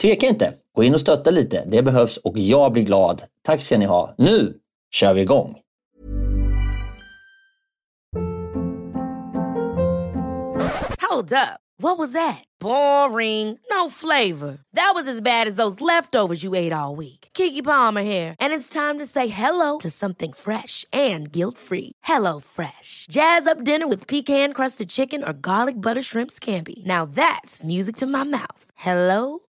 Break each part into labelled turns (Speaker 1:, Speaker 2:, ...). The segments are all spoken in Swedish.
Speaker 1: tveka inte. Gå in och stötta lite. Det behövs och jag blir glad. Tack ska ni ha. Nu kör vi igång!
Speaker 2: Hold up. What was that? Boring. No flavor. That was as bad as those leftovers you ate all week. Kiki Palmer here, and it's time to say hello to something fresh and guilt-free. Hello Fresh. Jazz up dinner with pecan-crusted chicken or garlic butter shrimp scampi. Now that's music to my mouth. Hello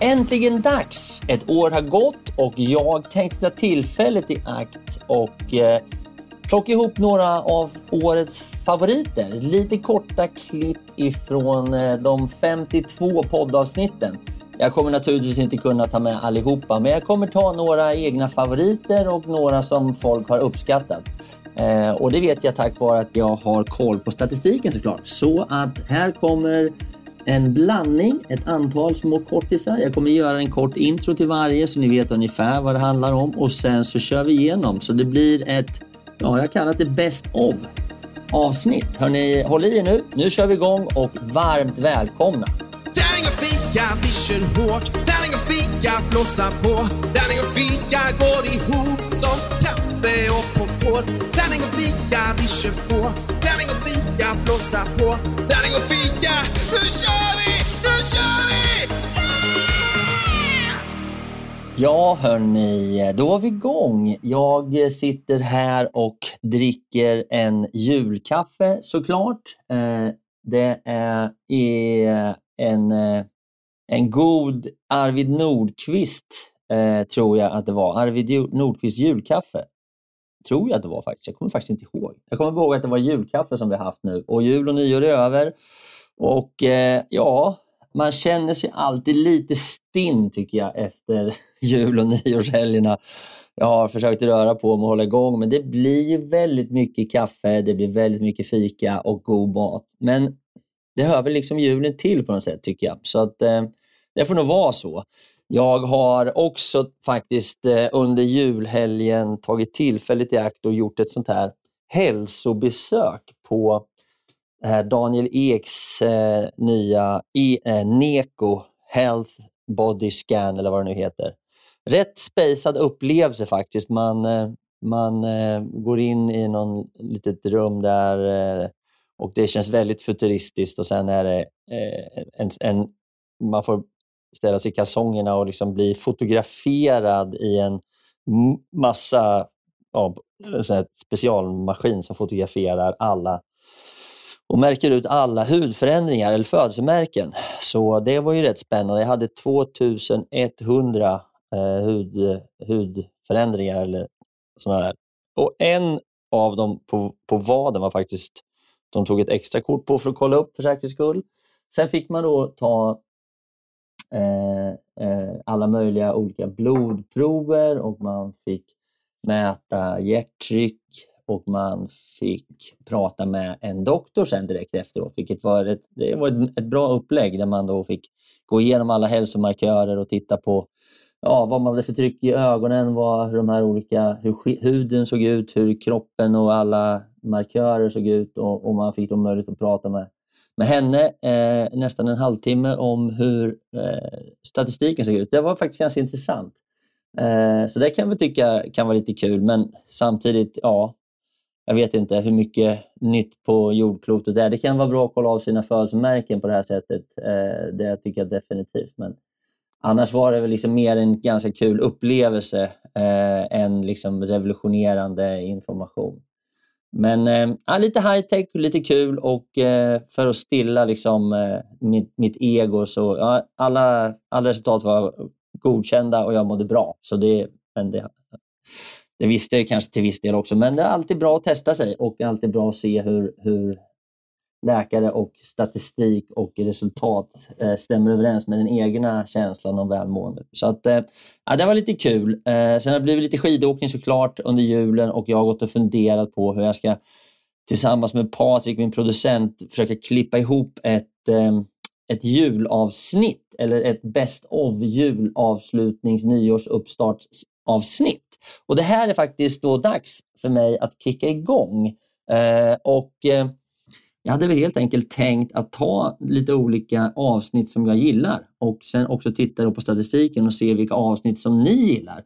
Speaker 1: Äntligen dags! Ett år har gått och jag tänkte ta tillfället i akt och eh, plocka ihop några av årets favoriter. Lite korta klipp ifrån eh, de 52 poddavsnitten. Jag kommer naturligtvis inte kunna ta med allihopa, men jag kommer ta några egna favoriter och några som folk har uppskattat. Eh, och det vet jag tack vare att jag har koll på statistiken såklart. Så att här kommer en blandning, ett antal små kortisar. Jag kommer göra en kort intro till varje så ni vet ungefär vad det handlar om och sen så kör vi igenom. Så det blir ett, ja jag kallar det Best of avsnitt. Hörni, håll i er nu. Nu kör vi igång och varmt välkomna. Tärning och fika, vi kör hårt. Tärning och fika, blåsa på. Tärning och fika går ihop som kaffe och popcorn. Tärning och fika, vi kör på. Tärning och fika, blåsa på. Tärning och fika, nu kör vi! Nu kör vi! Yeah! Ja, hörni, då är vi igång. Jag sitter här och dricker en julkaffe såklart. Eh, det är eh, en, eh, en god Arvid Nordqvist, tror jag att det var. Arvid Nordqvist julkaffe. Tror jag att det var faktiskt. Jag kommer faktiskt inte ihåg. Jag kommer ihåg att det var julkaffe som vi haft nu och jul och nyår är över. Och eh, ja, man känner sig alltid lite stinn tycker jag efter jul och nyårshelgerna. Jag har försökt röra på mig och hålla igång men det blir väldigt mycket kaffe, det blir väldigt mycket fika och god mat. Men det hör väl liksom julen till på något sätt tycker jag. Så att eh, det får nog vara så. Jag har också faktiskt eh, under julhelgen tagit tillfället i akt och gjort ett sånt här hälsobesök på eh, Daniel Eks eh, nya Neko Health Body Scan eller vad det nu heter. Rätt spejsad upplevelse faktiskt. Man, man går in i någon litet rum där Och Det känns väldigt futuristiskt och sen är det en, en, man får ställa sig i kalsongerna och liksom bli fotograferad i en massa ja, specialmaskin som fotograferar alla och märker ut alla hudförändringar eller födelsemärken. Så det var ju rätt spännande. Jag hade 2100 eh, hud, hudförändringar eller sådana där. Och en av dem på, på vaden var faktiskt, de tog ett extra kort på för att kolla upp för säkerhets skull. Sen fick man då ta eh, eh, alla möjliga olika blodprover och man fick mäta hjärttryck och man fick prata med en doktor sen direkt efteråt, vilket var ett, det var ett, ett bra upplägg där man då fick gå igenom alla hälsomarkörer och titta på ja, vad man hade för tryck i ögonen, vad, hur de här olika, hur huden såg ut, hur kroppen och alla markörer såg ut och, och man fick då möjlighet att prata med, med henne eh, nästan en halvtimme om hur eh, statistiken såg ut. Det var faktiskt ganska intressant. Eh, så det kan vi tycka kan vara lite kul, men samtidigt, ja, jag vet inte hur mycket nytt på jordklotet det är. Det kan vara bra att kolla av sina födelsemärken på det här sättet. Eh, det tycker jag definitivt. Men annars var det väl liksom mer en ganska kul upplevelse eh, än liksom revolutionerande information. Men eh, lite high-tech lite kul och eh, för att stilla liksom, eh, mitt, mitt, ego så ja, alla, alla resultat var godkända och jag mådde bra. Så det, men det, det visste jag kanske till viss del också, men det är alltid bra att testa sig och alltid bra att se hur, hur läkare och statistik och resultat eh, stämmer överens med den egna känslan om välmående. Så att, eh, ja, det var lite kul. Eh, sen har det blivit lite skidåkning såklart under julen och jag har gått och funderat på hur jag ska tillsammans med Patrik, min producent, försöka klippa ihop ett, eh, ett julavsnitt eller ett best of julavslutnings nyårsuppstartsavsnitt. Och Det här är faktiskt då dags för mig att kicka igång. Eh, och eh, jag hade väl helt enkelt tänkt att ta lite olika avsnitt som jag gillar och sen också titta på statistiken och se vilka avsnitt som ni gillar.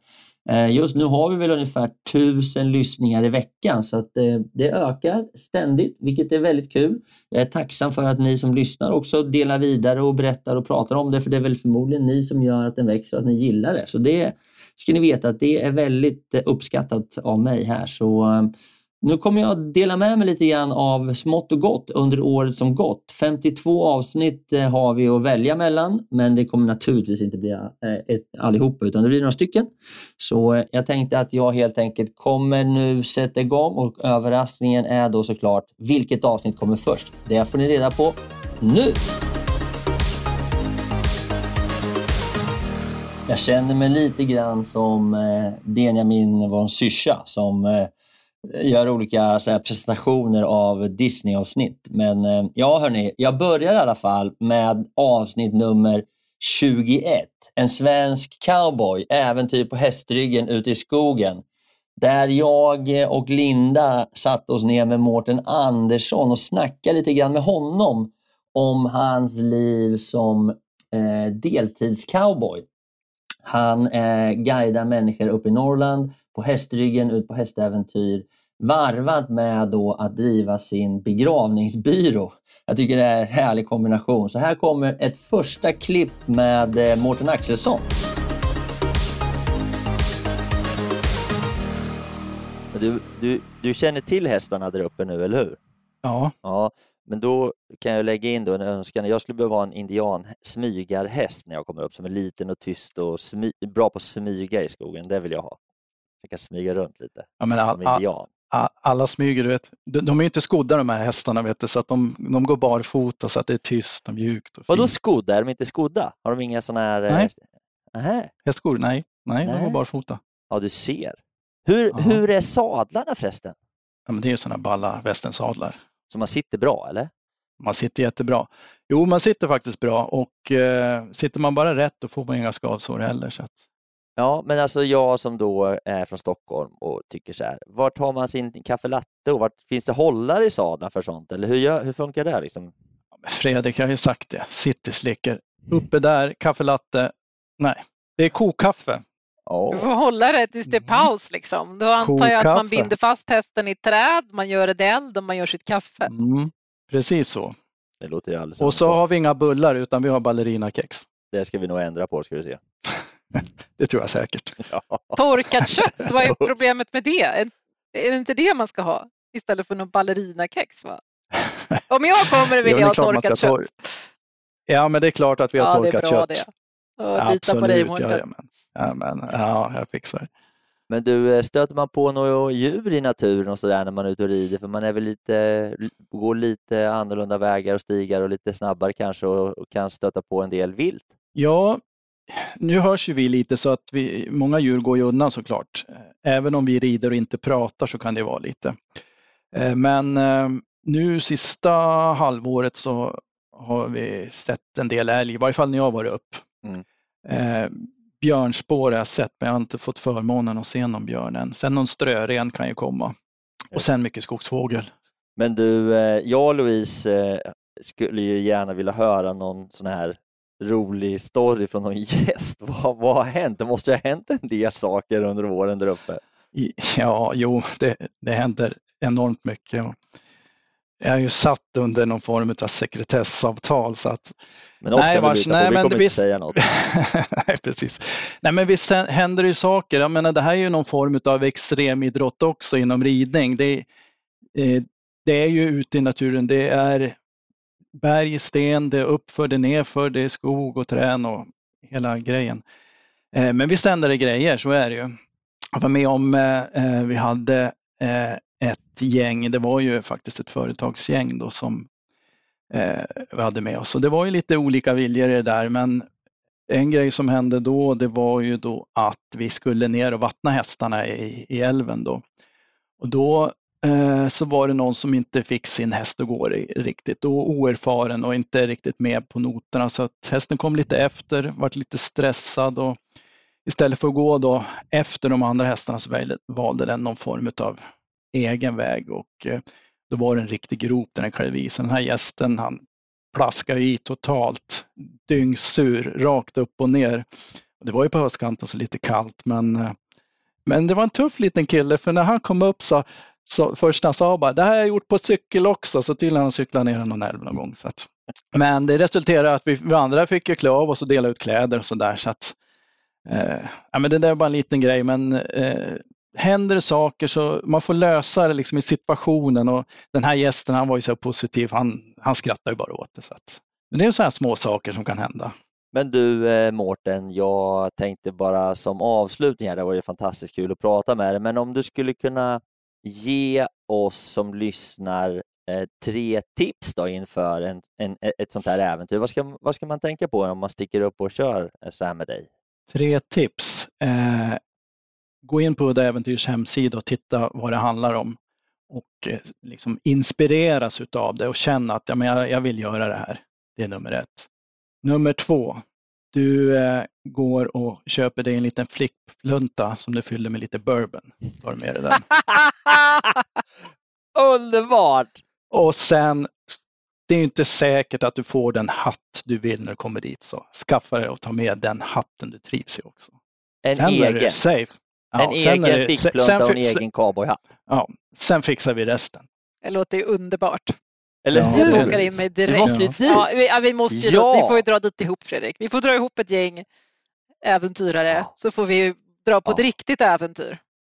Speaker 1: Eh, just nu har vi väl ungefär tusen lyssningar i veckan så att eh, det ökar ständigt, vilket är väldigt kul. Jag är tacksam för att ni som lyssnar också delar vidare och berättar och pratar om det, för det är väl förmodligen ni som gör att den växer och att ni gillar det. Så det ska ni veta att det är väldigt eh, uppskattat av mig här. Så nu kommer jag dela med mig lite grann av smått och gott under året som gått. 52 avsnitt eh, har vi att välja mellan, men det kommer naturligtvis inte bli eh, allihopa, utan det blir några stycken. Så eh, jag tänkte att jag helt enkelt kommer nu sätta igång och överraskningen är då såklart vilket avsnitt kommer först. Det får ni reda på nu! Jag känner mig lite grann som Benjamin von Syscha som gör olika så här, presentationer av Disney-avsnitt. Men eh, ja, hörni, jag börjar i alla fall med avsnitt nummer 21. En svensk cowboy, äventyr på hästryggen ute i skogen. Där jag och Linda satte oss ner med Mårten Andersson och snackade lite grann med honom om hans liv som eh, deltidscowboy. Han eh, guidar människor upp i Norrland på hästryggen, ut på hästäventyr varvat med då att driva sin begravningsbyrå. Jag tycker det är en härlig kombination. Så här kommer ett första klipp med eh, Mårten Axelsson. Du, du, du känner till hästarna där uppe nu, eller hur?
Speaker 3: Ja.
Speaker 1: ja. Men då kan jag lägga in då en önskan. Jag skulle behöva en indian smygarhäst när jag kommer upp som är liten och tyst och smy, bra på att smyga i skogen. Det vill jag ha. Jag kan smyga runt lite.
Speaker 3: Ja, men all, all, alla smyger, du vet. De, de är ju inte skodda de här hästarna, vet du, så att de, de går barfota så att det är tyst och mjukt. Och
Speaker 1: Vadå skodda? Är de inte skodda? Har de inga sådana här...
Speaker 3: Nej. Äh... Hästskor? Nej. Nej, Nej, de går barfota.
Speaker 1: Ja, du ser. Hur, hur är sadlarna förresten?
Speaker 3: Ja, men det är sådana balla västensadlar.
Speaker 1: Så man sitter bra, eller?
Speaker 3: Man sitter jättebra. Jo, man sitter faktiskt bra och eh, sitter man bara rätt då får man inga skavsår heller. Så att...
Speaker 1: Ja, men alltså jag som då är från Stockholm och tycker så här, vart har man sin kaffelatte och vart finns det hållare i sadeln för sånt? Eller hur, gör, hur funkar det? Liksom?
Speaker 3: Fredrik har ju sagt det, cityslicker. Uppe där, kaffelatte, nej, det är kokkaffe.
Speaker 4: Oh. Du får hålla det tills det är mm. paus liksom. Då antar jag att man binder fast hästen i träd, man gör ett eld och man gör sitt kaffe.
Speaker 3: Mm. Precis så.
Speaker 1: Det låter alldeles
Speaker 3: Och så har vi inga bullar utan vi har ballerinakex.
Speaker 1: Det ska vi nog ändra på, ska vi se.
Speaker 3: Det tror jag säkert.
Speaker 5: Ja. Torkat kött, vad är problemet med det? Är det inte det man ska ha istället för någon ballerinakex? Va? Om jag kommer vill jag ha torkat kött.
Speaker 3: Ja, men det är klart att vi har
Speaker 5: ja,
Speaker 3: torkat
Speaker 5: kött. Ja,
Speaker 3: det är
Speaker 5: bra det. Absolut, på dig,
Speaker 3: ja, ja, men, ja, men, ja, jag fixar
Speaker 1: Men du, eh, stöter man på några djur i naturen och sådär när man är ute och rider? För man är väl lite, går lite annorlunda vägar och stigar och lite snabbare kanske och, och kan stöta på en del vilt?
Speaker 3: Ja, nu hörs ju vi lite så att vi, många djur går ju undan såklart. Även om vi rider och inte pratar så kan det vara lite. Eh, men eh, nu sista halvåret så har vi sett en del älg, i varje fall när jag varit upp. Mm. Eh, björnspår har jag sett, men jag har inte fått förmånen att se någon björn än. Sen någon strören kan ju komma. Och sen mycket skogsfågel.
Speaker 1: Men du, eh, jag och Louise skulle ju gärna vilja höra någon sån här rolig story från någon gäst. Vad, vad har hänt? Det måste ju ha hänt en del saker under våren där uppe.
Speaker 3: Ja, jo, det, det händer enormt mycket är ju satt under någon form av sekretessavtal. Så att,
Speaker 1: men nej, vars, nej, vi kommer visst, inte säga något.
Speaker 3: nej, precis. Nej, men visst händer det ju saker. Jag menar, det här är ju någon form av extremidrott också inom ridning. Det, eh, det är ju ute i naturen. Det är berg, sten, det är uppför, det är nerför, det är skog och trän och hela grejen. Eh, men visst händer det grejer, så är det ju. Jag var med om, eh, eh vi hade eh, ett gäng, det var ju faktiskt ett företagsgäng då som eh, vi hade med oss. Och det var ju lite olika viljor i det där men en grej som hände då det var ju då att vi skulle ner och vattna hästarna i, i älven då. Och då Eh, så var det någon som inte fick sin häst att gå riktigt och oerfaren och inte riktigt med på noterna så att hästen kom lite efter, vart lite stressad och istället för att gå då efter de andra hästarna så valde den någon form av egen väg och eh, då var det en riktig grop där den klev i. Den här gästen han plaskade i totalt, dyngsur, rakt upp och ner. Det var ju på höstkanten så lite kallt men, eh, men det var en tuff liten kille för när han kom upp så, så först han sa bara, det här har jag gjort på cykel också, så tydligen han cyklat ner någon älv någon gång. Så att, men det resulterade i att vi, vi andra fick ju klä av oss och dela ut kläder och sådär. Så att, eh, ja, men det där är bara en liten grej men eh, händer det saker så man får lösa det liksom i situationen och den här gästen han var ju så positiv, han, han skrattade ju bara åt det. Så att, men det är så här små saker som kan hända.
Speaker 1: Men du eh, Mårten, jag tänkte bara som avslutning här, det var ju fantastiskt kul att prata med dig, men om du skulle kunna ge oss som lyssnar eh, tre tips då inför en, en, ett sånt här äventyr. Vad ska, vad ska man tänka på om man sticker upp och kör så här med dig?
Speaker 3: Tre tips. Eh, gå in på Udda Äventyrs hemsida och titta vad det handlar om och eh, liksom inspireras utav det och känna att ja, men jag, jag vill göra det här. Det är nummer ett. Nummer två, du eh, går och köper dig en liten flickplunta som du fyller med lite bourbon. Tar med dig den.
Speaker 1: Underbart!
Speaker 3: Och sen, det är inte säkert att du får den hatt du vill när du kommer dit, så skaffa dig och ta med den hatten du trivs i också.
Speaker 1: En sen egen?
Speaker 3: är det safe.
Speaker 1: Ja, en egen det, fickplunta och en egen cowboyhatt.
Speaker 3: Ja, sen fixar vi resten.
Speaker 5: Det låter ju underbart.
Speaker 1: Eller
Speaker 5: hur? Jag bokar in mig direkt. Vi måste
Speaker 1: ju dit. Ja,
Speaker 5: vi, ja, vi måste ju ja. Vi får ju dra dit ihop Fredrik. Vi får dra ihop ett gäng äventyrare ja. så får vi dra på ja. ett riktigt äventyr.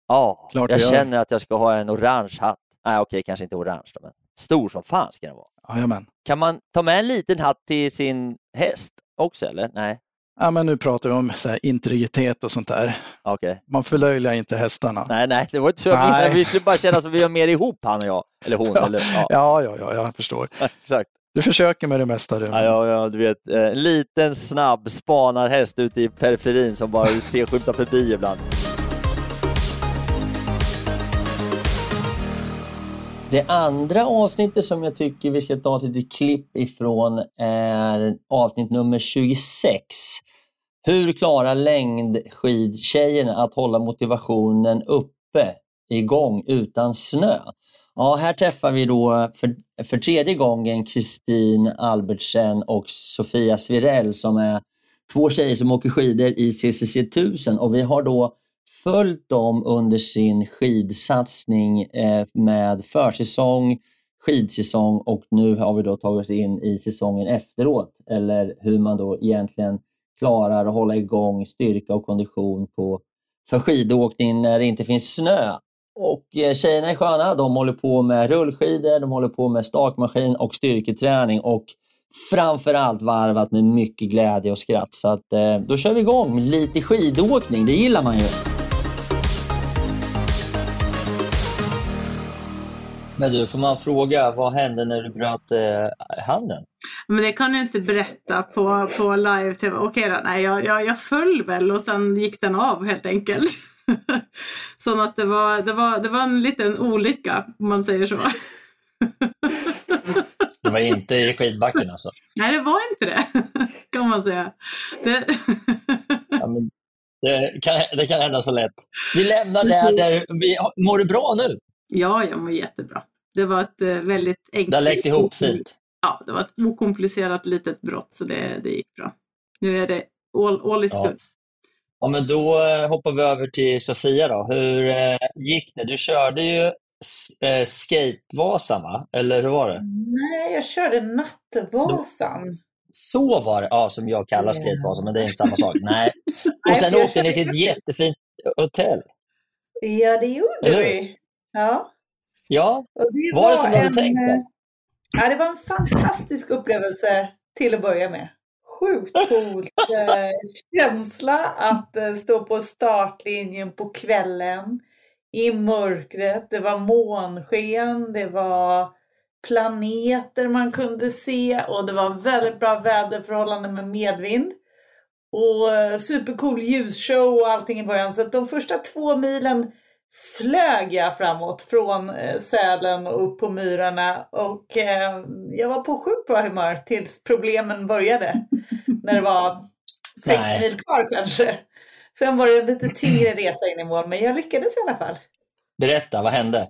Speaker 1: Ja, Klart jag känner att jag ska ha en orange hatt. Nej, okej, kanske inte orange då, men stor som fan ska den vara.
Speaker 3: Jajamän.
Speaker 1: Kan man ta med en liten hatt till sin häst också eller? Nej.
Speaker 3: Ja, men nu pratar vi om så här, integritet och sånt där.
Speaker 1: Okay.
Speaker 3: Man förlöjligar inte hästarna.
Speaker 1: Nej, nej, det var inte så. Nej. Vi skulle bara känna som vi har mer ihop han och jag. Eller hon.
Speaker 3: Ja,
Speaker 1: eller,
Speaker 3: ja. ja, ja, ja, jag förstår.
Speaker 1: Exakt.
Speaker 3: Du försöker med det mesta. Du.
Speaker 1: Ja, ja, ja, du vet, eh, en liten snabb spanarhäst ute i periferin som bara ser skymta förbi ibland.
Speaker 6: Det andra avsnittet som jag tycker vi ska ta ett litet klipp ifrån är avsnitt nummer 26. Hur klarar längdskidtjejerna att hålla motivationen uppe igång utan snö? Ja, här träffar vi då för, för tredje gången Kristin Albertsen och Sofia Svirell som är två tjejer som åker skidor i CCC 1000 och vi har då följt dem under sin skidsatsning eh, med försäsong,
Speaker 1: skidsäsong och nu har vi då tagit oss in i säsongen efteråt. Eller hur man då egentligen klarar att hålla igång styrka och kondition på, för skidåkning när det inte finns snö. Och eh, tjejerna är sköna. De håller på med rullskidor, de håller på med stakmaskin och styrketräning och framförallt varvat med mycket glädje och skratt. Så att, eh, då kör vi igång med lite skidåkning. Det gillar man ju. Men du, får man fråga, vad hände när du bröt eh, handen?
Speaker 5: Men det kan du inte berätta på, på live-tv. Okej då, nej, jag, jag, jag föll väl och sen gick den av helt enkelt. Så att det var, det, var, det var en liten olycka, om man säger så.
Speaker 1: Det var inte i skidbacken alltså?
Speaker 5: Nej, det var inte det, kan man säga. Det...
Speaker 1: Ja, men det, kan, det kan hända så lätt. Vi lämnar det där. Vi, mår du bra nu?
Speaker 5: Ja, jag mår jättebra. Det var ett eh, väldigt enkelt...
Speaker 1: Det har läkt ihop fint?
Speaker 5: Ja, det var ett okomplicerat litet brott så det, det gick bra. Nu är det all, all is ja. good.
Speaker 1: Ja, men då eh, hoppar vi över till Sofia då. Hur eh, gick det? Du körde ju eh, Skatevasan, va? Eller hur var det?
Speaker 7: Nej, jag körde Nattvasan.
Speaker 1: Så var det, ja, som jag kallar Skatevasan, men det är inte samma sak. Nej. Och sen åkte ni till ett jättefint hotell.
Speaker 7: Ja, det gjorde vi. Ja.
Speaker 1: Ja, det var, var det som du hade tänkt då?
Speaker 7: Ja, det var en fantastisk upplevelse till att börja med sjukt coolt eh, känsla att eh, stå på startlinjen på kvällen i mörkret. Det var månsken, det var planeter man kunde se och det var väldigt bra väderförhållanden med medvind. Och eh, supercool ljusshow och allting i början. Så de första två milen flög jag framåt från eh, Sälen och upp på myrarna och eh, jag var på sjukt bra humör tills problemen började. när det var sex Nej. mil kvar kanske. Sen var det en lite tyngre resa in i mål, men jag lyckades i alla fall.
Speaker 1: Berätta, vad hände?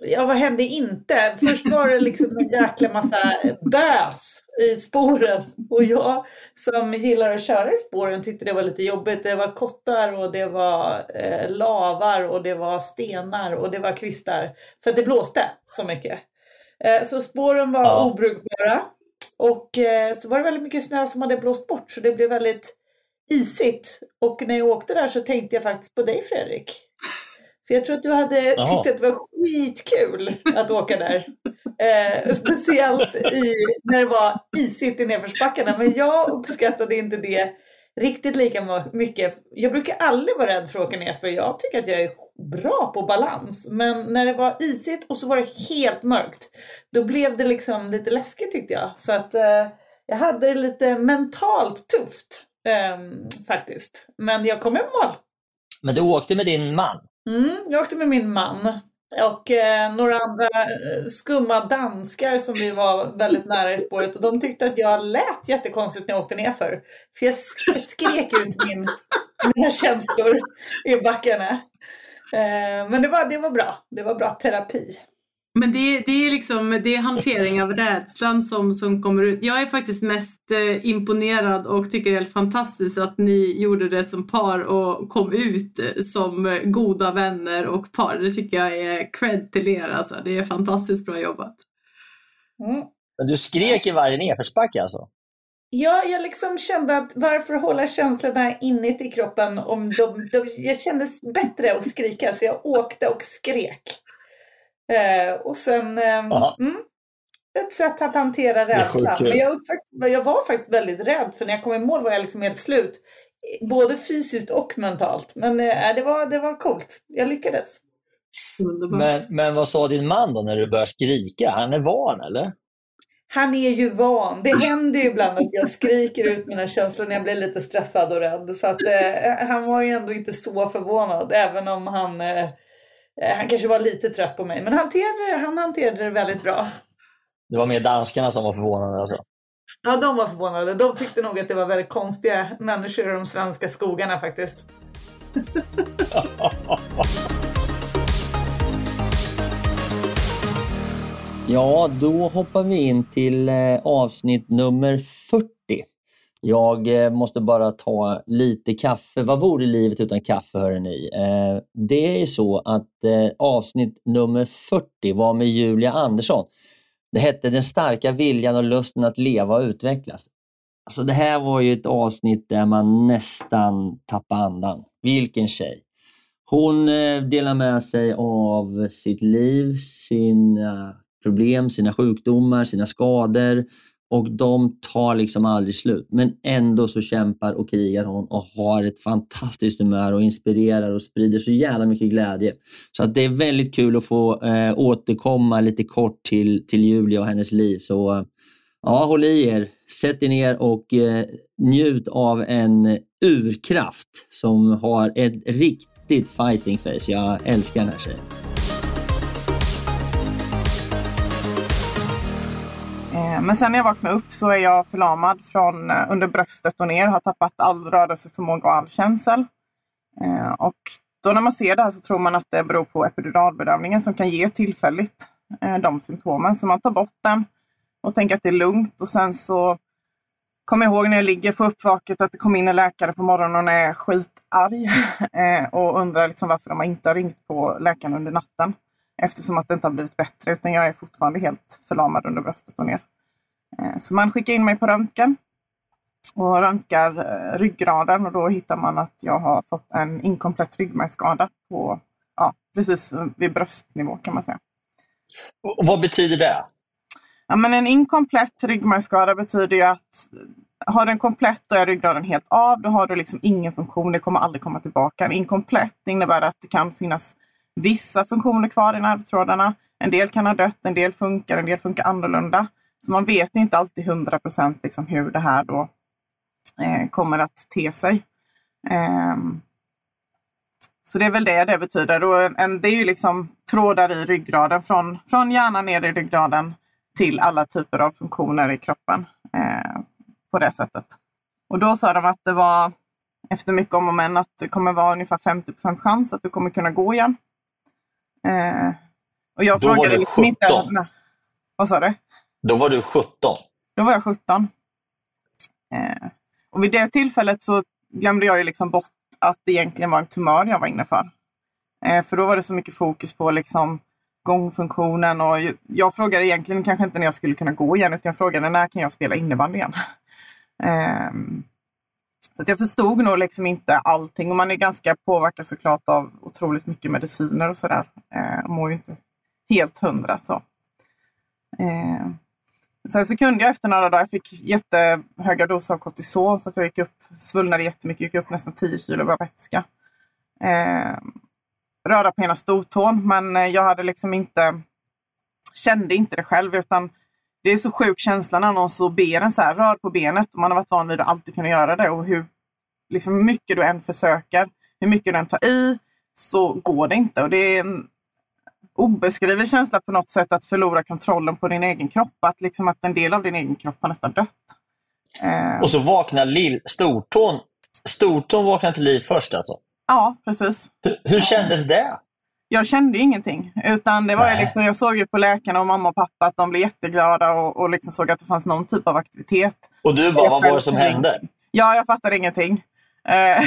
Speaker 7: Ja, vad hände inte? Först var det liksom en jäkla massa bös i spåret och jag som gillar att köra i spåren tyckte det var lite jobbigt. Det var kottar och det var eh, lavar och det var stenar och det var kvistar för att det blåste så mycket. Eh, så spåren var ja. obrukbara och eh, så var det väldigt mycket snö som hade blåst bort så det blev väldigt isigt. Och när jag åkte där så tänkte jag faktiskt på dig Fredrik. För jag tror att du hade Aha. tyckt att det var skitkul att åka där. Eh, speciellt i, när det var isigt i nedförsbackarna. Men jag uppskattade inte det riktigt lika mycket. Jag brukar aldrig vara rädd för att åka ner för jag tycker att jag är bra på balans. Men när det var isigt och så var det helt mörkt, då blev det liksom lite läskigt tyckte jag. Så att eh, jag hade det lite mentalt tufft eh, faktiskt. Men jag kom i mål.
Speaker 1: Men du åkte med din man?
Speaker 7: Mm, jag åkte med min man och eh, några andra eh, skumma danskar som vi var väldigt nära i spåret och de tyckte att jag lät jättekonstigt när jag åkte nerför. För jag skrek ut min, mina känslor i backarna. Eh, men det var, det var bra. Det var bra terapi.
Speaker 5: Men det, det, är liksom, det är hantering av rädslan som, som kommer ut. Jag är faktiskt mest eh, imponerad och tycker det är helt fantastiskt att ni gjorde det som par och kom ut eh, som goda vänner och par. Det tycker jag är cred till er. Alltså. Det är fantastiskt bra jobbat.
Speaker 1: Mm. Men du skrek i varje nedförsbacke alltså?
Speaker 7: Ja, jag liksom kände att varför hålla känslorna inuti kroppen om de, de, jag kändes bättre att skrika så jag åkte och skrek. Eh, och sen, eh, mm, ett sätt att hantera rädslan. Men jag, jag, var faktiskt väldigt rädd för när jag kom i mål var jag liksom helt slut. Både fysiskt och mentalt. Men eh, det, var, det var coolt. Jag lyckades.
Speaker 1: Men, men vad sa din man då när du började skrika? Han är van eller?
Speaker 7: Han är ju van. Det händer ju ibland att jag skriker ut mina känslor när jag blir lite stressad och rädd. Så att, eh, han var ju ändå inte så förvånad, även om han eh, Eh, han kanske var lite trött på mig, men han hanterade, han hanterade det väldigt bra.
Speaker 1: Det var mer danskarna som var förvånade alltså?
Speaker 7: Ja, de var förvånade. De tyckte nog att det var väldigt konstiga människor i de svenska skogarna faktiskt.
Speaker 1: ja, då hoppar vi in till eh, avsnitt nummer 40. Jag eh, måste bara ta lite kaffe. Vad vore livet utan kaffe, hör ni? Eh, det är så att eh, avsnitt nummer 40 var med Julia Andersson. Det hette Den starka viljan och lusten att leva och utvecklas. Alltså det här var ju ett avsnitt där man nästan tappade andan. Vilken tjej! Hon delar med sig av sitt liv, sina problem, sina sjukdomar, sina skador och de tar liksom aldrig slut. Men ändå så kämpar och krigar hon och har ett fantastiskt humör och inspirerar och sprider så jävla mycket glädje. Så att det är väldigt kul att få eh, återkomma lite kort till, till Julia och hennes liv. Så eh, ja, håll i er, sätt er ner och eh, njut av en urkraft som har ett riktigt fighting face. Jag älskar den här tjejen.
Speaker 8: Men sen när jag vaknar upp så är jag förlamad från eh, under bröstet och ner. Har tappat all rörelseförmåga och all känsel. Eh, och då när man ser det här så tror man att det beror på epiduralbedövningen som kan ge tillfälligt eh, de symptomen. Så man tar bort den och tänker att det är lugnt. Och sen så kommer jag ihåg när jag ligger på uppvaket att det kom in en läkare på morgonen och är skitarg och undrar liksom varför de inte har ringt på läkaren under natten. Eftersom att det inte har blivit bättre utan jag är fortfarande helt förlamad under bröstet och ner. Eh, så man skickar in mig på röntgen och röntgar eh, ryggraden och då hittar man att jag har fått en inkomplett ryggmärgsskada på ja, precis vid bröstnivå kan man säga.
Speaker 9: Och vad betyder det?
Speaker 8: Ja, men en inkomplett ryggmärgsskada betyder ju att har den komplett då är ryggraden helt av. Då har du liksom ingen funktion. Det kommer aldrig komma tillbaka. En inkomplett innebär att det kan finnas vissa funktioner kvar i nervtrådarna. En del kan ha dött, en del funkar, en del funkar annorlunda. Så man vet inte alltid 100 procent liksom hur det här då eh, kommer att te sig. Eh, så det är väl det det betyder. Och en, det är ju liksom trådar i ryggraden från, från hjärnan ner i ryggraden till alla typer av funktioner i kroppen eh, på det sättet. Och då sa de att det var efter mycket om och men att det kommer vara ungefär 50% chans att du kommer kunna gå igen. Eh, och jag
Speaker 9: då frågade var du 17. Inte,
Speaker 8: vad sa du?
Speaker 9: Då var du 17.
Speaker 8: Då var jag 17. Eh, och vid det tillfället så glömde jag ju liksom bort att det egentligen var en tumör jag var inne för. Eh, för då var det så mycket fokus på liksom gångfunktionen och jag frågade egentligen kanske inte när jag skulle kunna gå igen utan jag frågade när kan jag spela innebandy igen? eh, så jag förstod nog liksom inte allting och man är ganska påverkad såklart av otroligt mycket mediciner och sådär. Eh, mår ju inte helt hundra så. Ehm, Sen så kunde jag efter några dagar, jag fick jättehöga doser av kortison så att jag gick upp, svullnade jättemycket, gick upp nästan 10 kilo av vätska. Eh, röra på ena stortån men eh, jag hade liksom inte, kände inte det själv utan det är så sjuk känsla när någon så ber en så här, rör på benet och man har varit van vid att alltid kunna göra det och hur liksom, mycket du än försöker, hur mycket du än tar i så går det inte och det är en obeskrivlig känsla på något sätt att förlora kontrollen på din egen kropp. Att, liksom att en del av din egen kropp har nästan dött.
Speaker 9: Eh. Och så vaknar lill, stortån, stortån vaknar till liv först alltså?
Speaker 8: Ja, precis.
Speaker 9: Hur, hur kändes det?
Speaker 8: Jag kände ingenting. Utan det var liksom, jag såg ju på läkarna och mamma och pappa att de blev jätteglada och, och liksom såg att det fanns någon typ av aktivitet.
Speaker 9: Och du bara, vad var det som hände?
Speaker 8: Ja, jag fattade ingenting. Eh,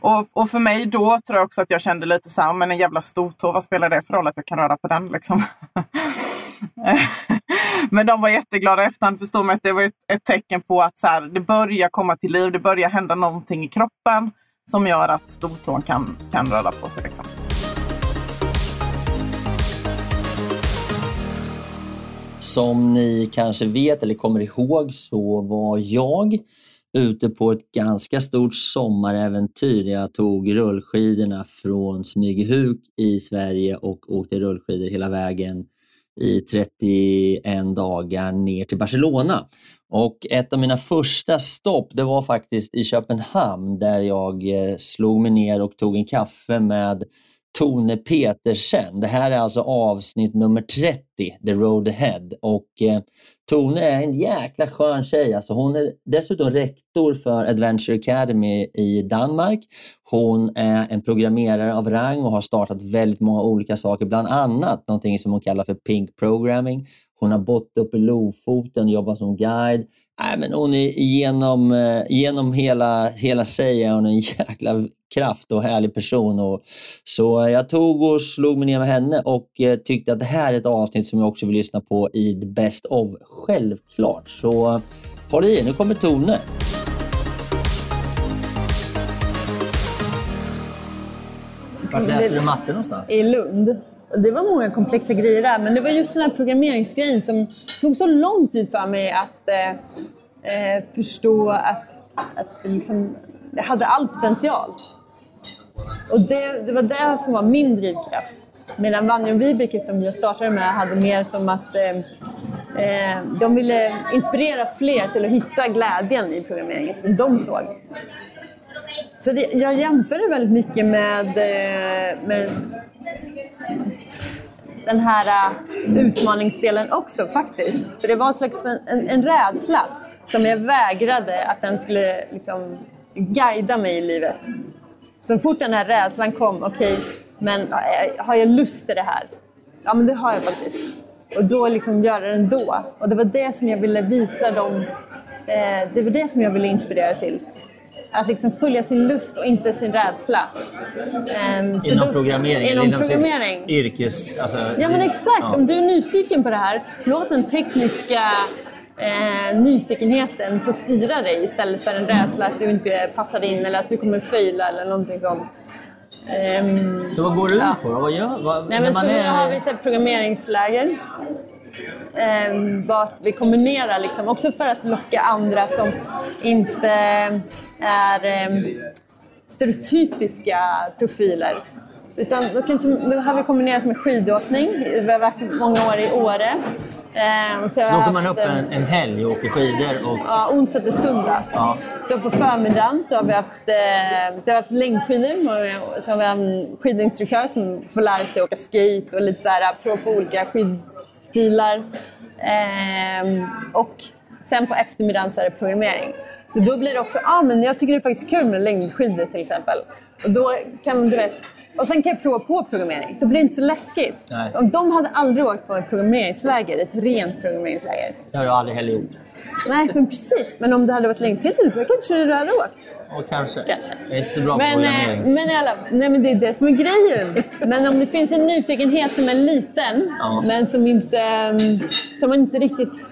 Speaker 8: och, och för mig då tror jag också att jag kände lite så här, men en jävla stortå, vad spelar det för roll att jag kan röra på den liksom? men de var jätteglada i efterhand, förstod mig att det var ett, ett tecken på att så här, det börjar komma till liv, det börjar hända någonting i kroppen som gör att stortån kan, kan röra på sig. Liksom.
Speaker 1: Som ni kanske vet eller kommer ihåg så var jag ute på ett ganska stort sommaräventyr. Jag tog rullskidorna från Smygehuk i Sverige och åkte rullskidor hela vägen i 31 dagar ner till Barcelona. Och ett av mina första stopp det var faktiskt i Köpenhamn där jag eh, slog mig ner och tog en kaffe med Tone Petersen. Det här är alltså avsnitt nummer 30, The Road Ahead. Och eh, Tone är en jäkla skön tjej. Alltså hon är dessutom rektor för Adventure Academy i Danmark. Hon är en programmerare av rang och har startat väldigt många olika saker, bland annat någonting som hon kallar för Pink Programming. Hon har bott uppe i Lofoten, jobbat som guide. Nej, men hon är genom, eh, genom hela, hela sig är hon en jäkla kraft och härlig person. Och, så eh, jag tog och slog mig ner med henne och eh, tyckte att det här är ett avsnitt som jag också vill lyssna på i The Best of. Självklart. Så eh, håll i er, nu kommer Tone. Vart läste du matte någonstans?
Speaker 10: I Lund. Det var många komplexa grejer där, men det var just den här programmeringsgrejen som tog så lång tid för mig att eh, eh, förstå att, att liksom, jag hade all potential. Och det, det var det som var min drivkraft. Medan Vanja och Vibeke som jag startade med hade mer som att eh, eh de ville inspirera fler till att hitta glädjen i programmeringen som de såg. Så det, jag jämförde väldigt mycket med, eh, med den här äh, utmaningsdelen också faktiskt. För det var en slags en, en, rädsla som jag vägrade att den skulle liksom guida mig i livet. Så fort den här rädslan kom, okej, okay, men äh, har jag lust till det här? Ja, men det har jag faktiskt. Och då liksom göra det ändå. Och det var det som jag ville visa dem. Eh, det var det som jag ville inspirera till. Att liksom följa sin lust och inte sin rädsla.
Speaker 1: Um, inom
Speaker 10: då,
Speaker 1: programmering?
Speaker 10: Inom, inom programmering.
Speaker 1: Yrkes... Alltså,
Speaker 10: ja, men exakt. Ja. Om du är nyfiken på det här, låt den tekniska eh, nyfikenheten få styra dig istället för en rädsla att du inte passar in eller att du kommer fejla eller någonting sånt.
Speaker 1: Um, så vad går du ja. på då? Vad gör vad,
Speaker 10: Nej, men man så är... har vi så programmeringsläger. Um, vart vi kombinerar, liksom, också för att locka andra som inte är um, stereotypiska profiler. Utan då, kanske, då har vi kombinerat med skidåkning. Vi har varit många år i Åre.
Speaker 1: Eh, så då åker man upp en, en helg och åker skidor? Och...
Speaker 10: Ja, onsdag till söndag. Ja. Så på förmiddagen så har vi haft, eh, så har vi haft längdskidor. Så har vi en skidinstruktör som får lära sig åka skate och lite så här, prova på olika skidstilar. Eh, och sen på eftermiddagen så är det programmering. Så då blir det också, ah, men jag tycker det är faktiskt kul med längdskidor till exempel. Och då kan du vet, och sen kan jag prova på programmering. Då blir det inte så läskigt. Nej. Om de hade aldrig åkt på ett programmeringsläger, ett rent programmeringsläger.
Speaker 1: Det har jag aldrig heller gjort.
Speaker 10: Nej, men precis. Men om det hade varit längdskidor så kanske du hade åkt.
Speaker 1: Och kanske.
Speaker 10: kanske.
Speaker 1: Jag är inte så bra
Speaker 10: men,
Speaker 1: på programmering.
Speaker 10: Men, alla, nej, men det är det som är grejen. men om det finns en nyfikenhet som är liten, ja. men som inte, mm, som inte riktigt...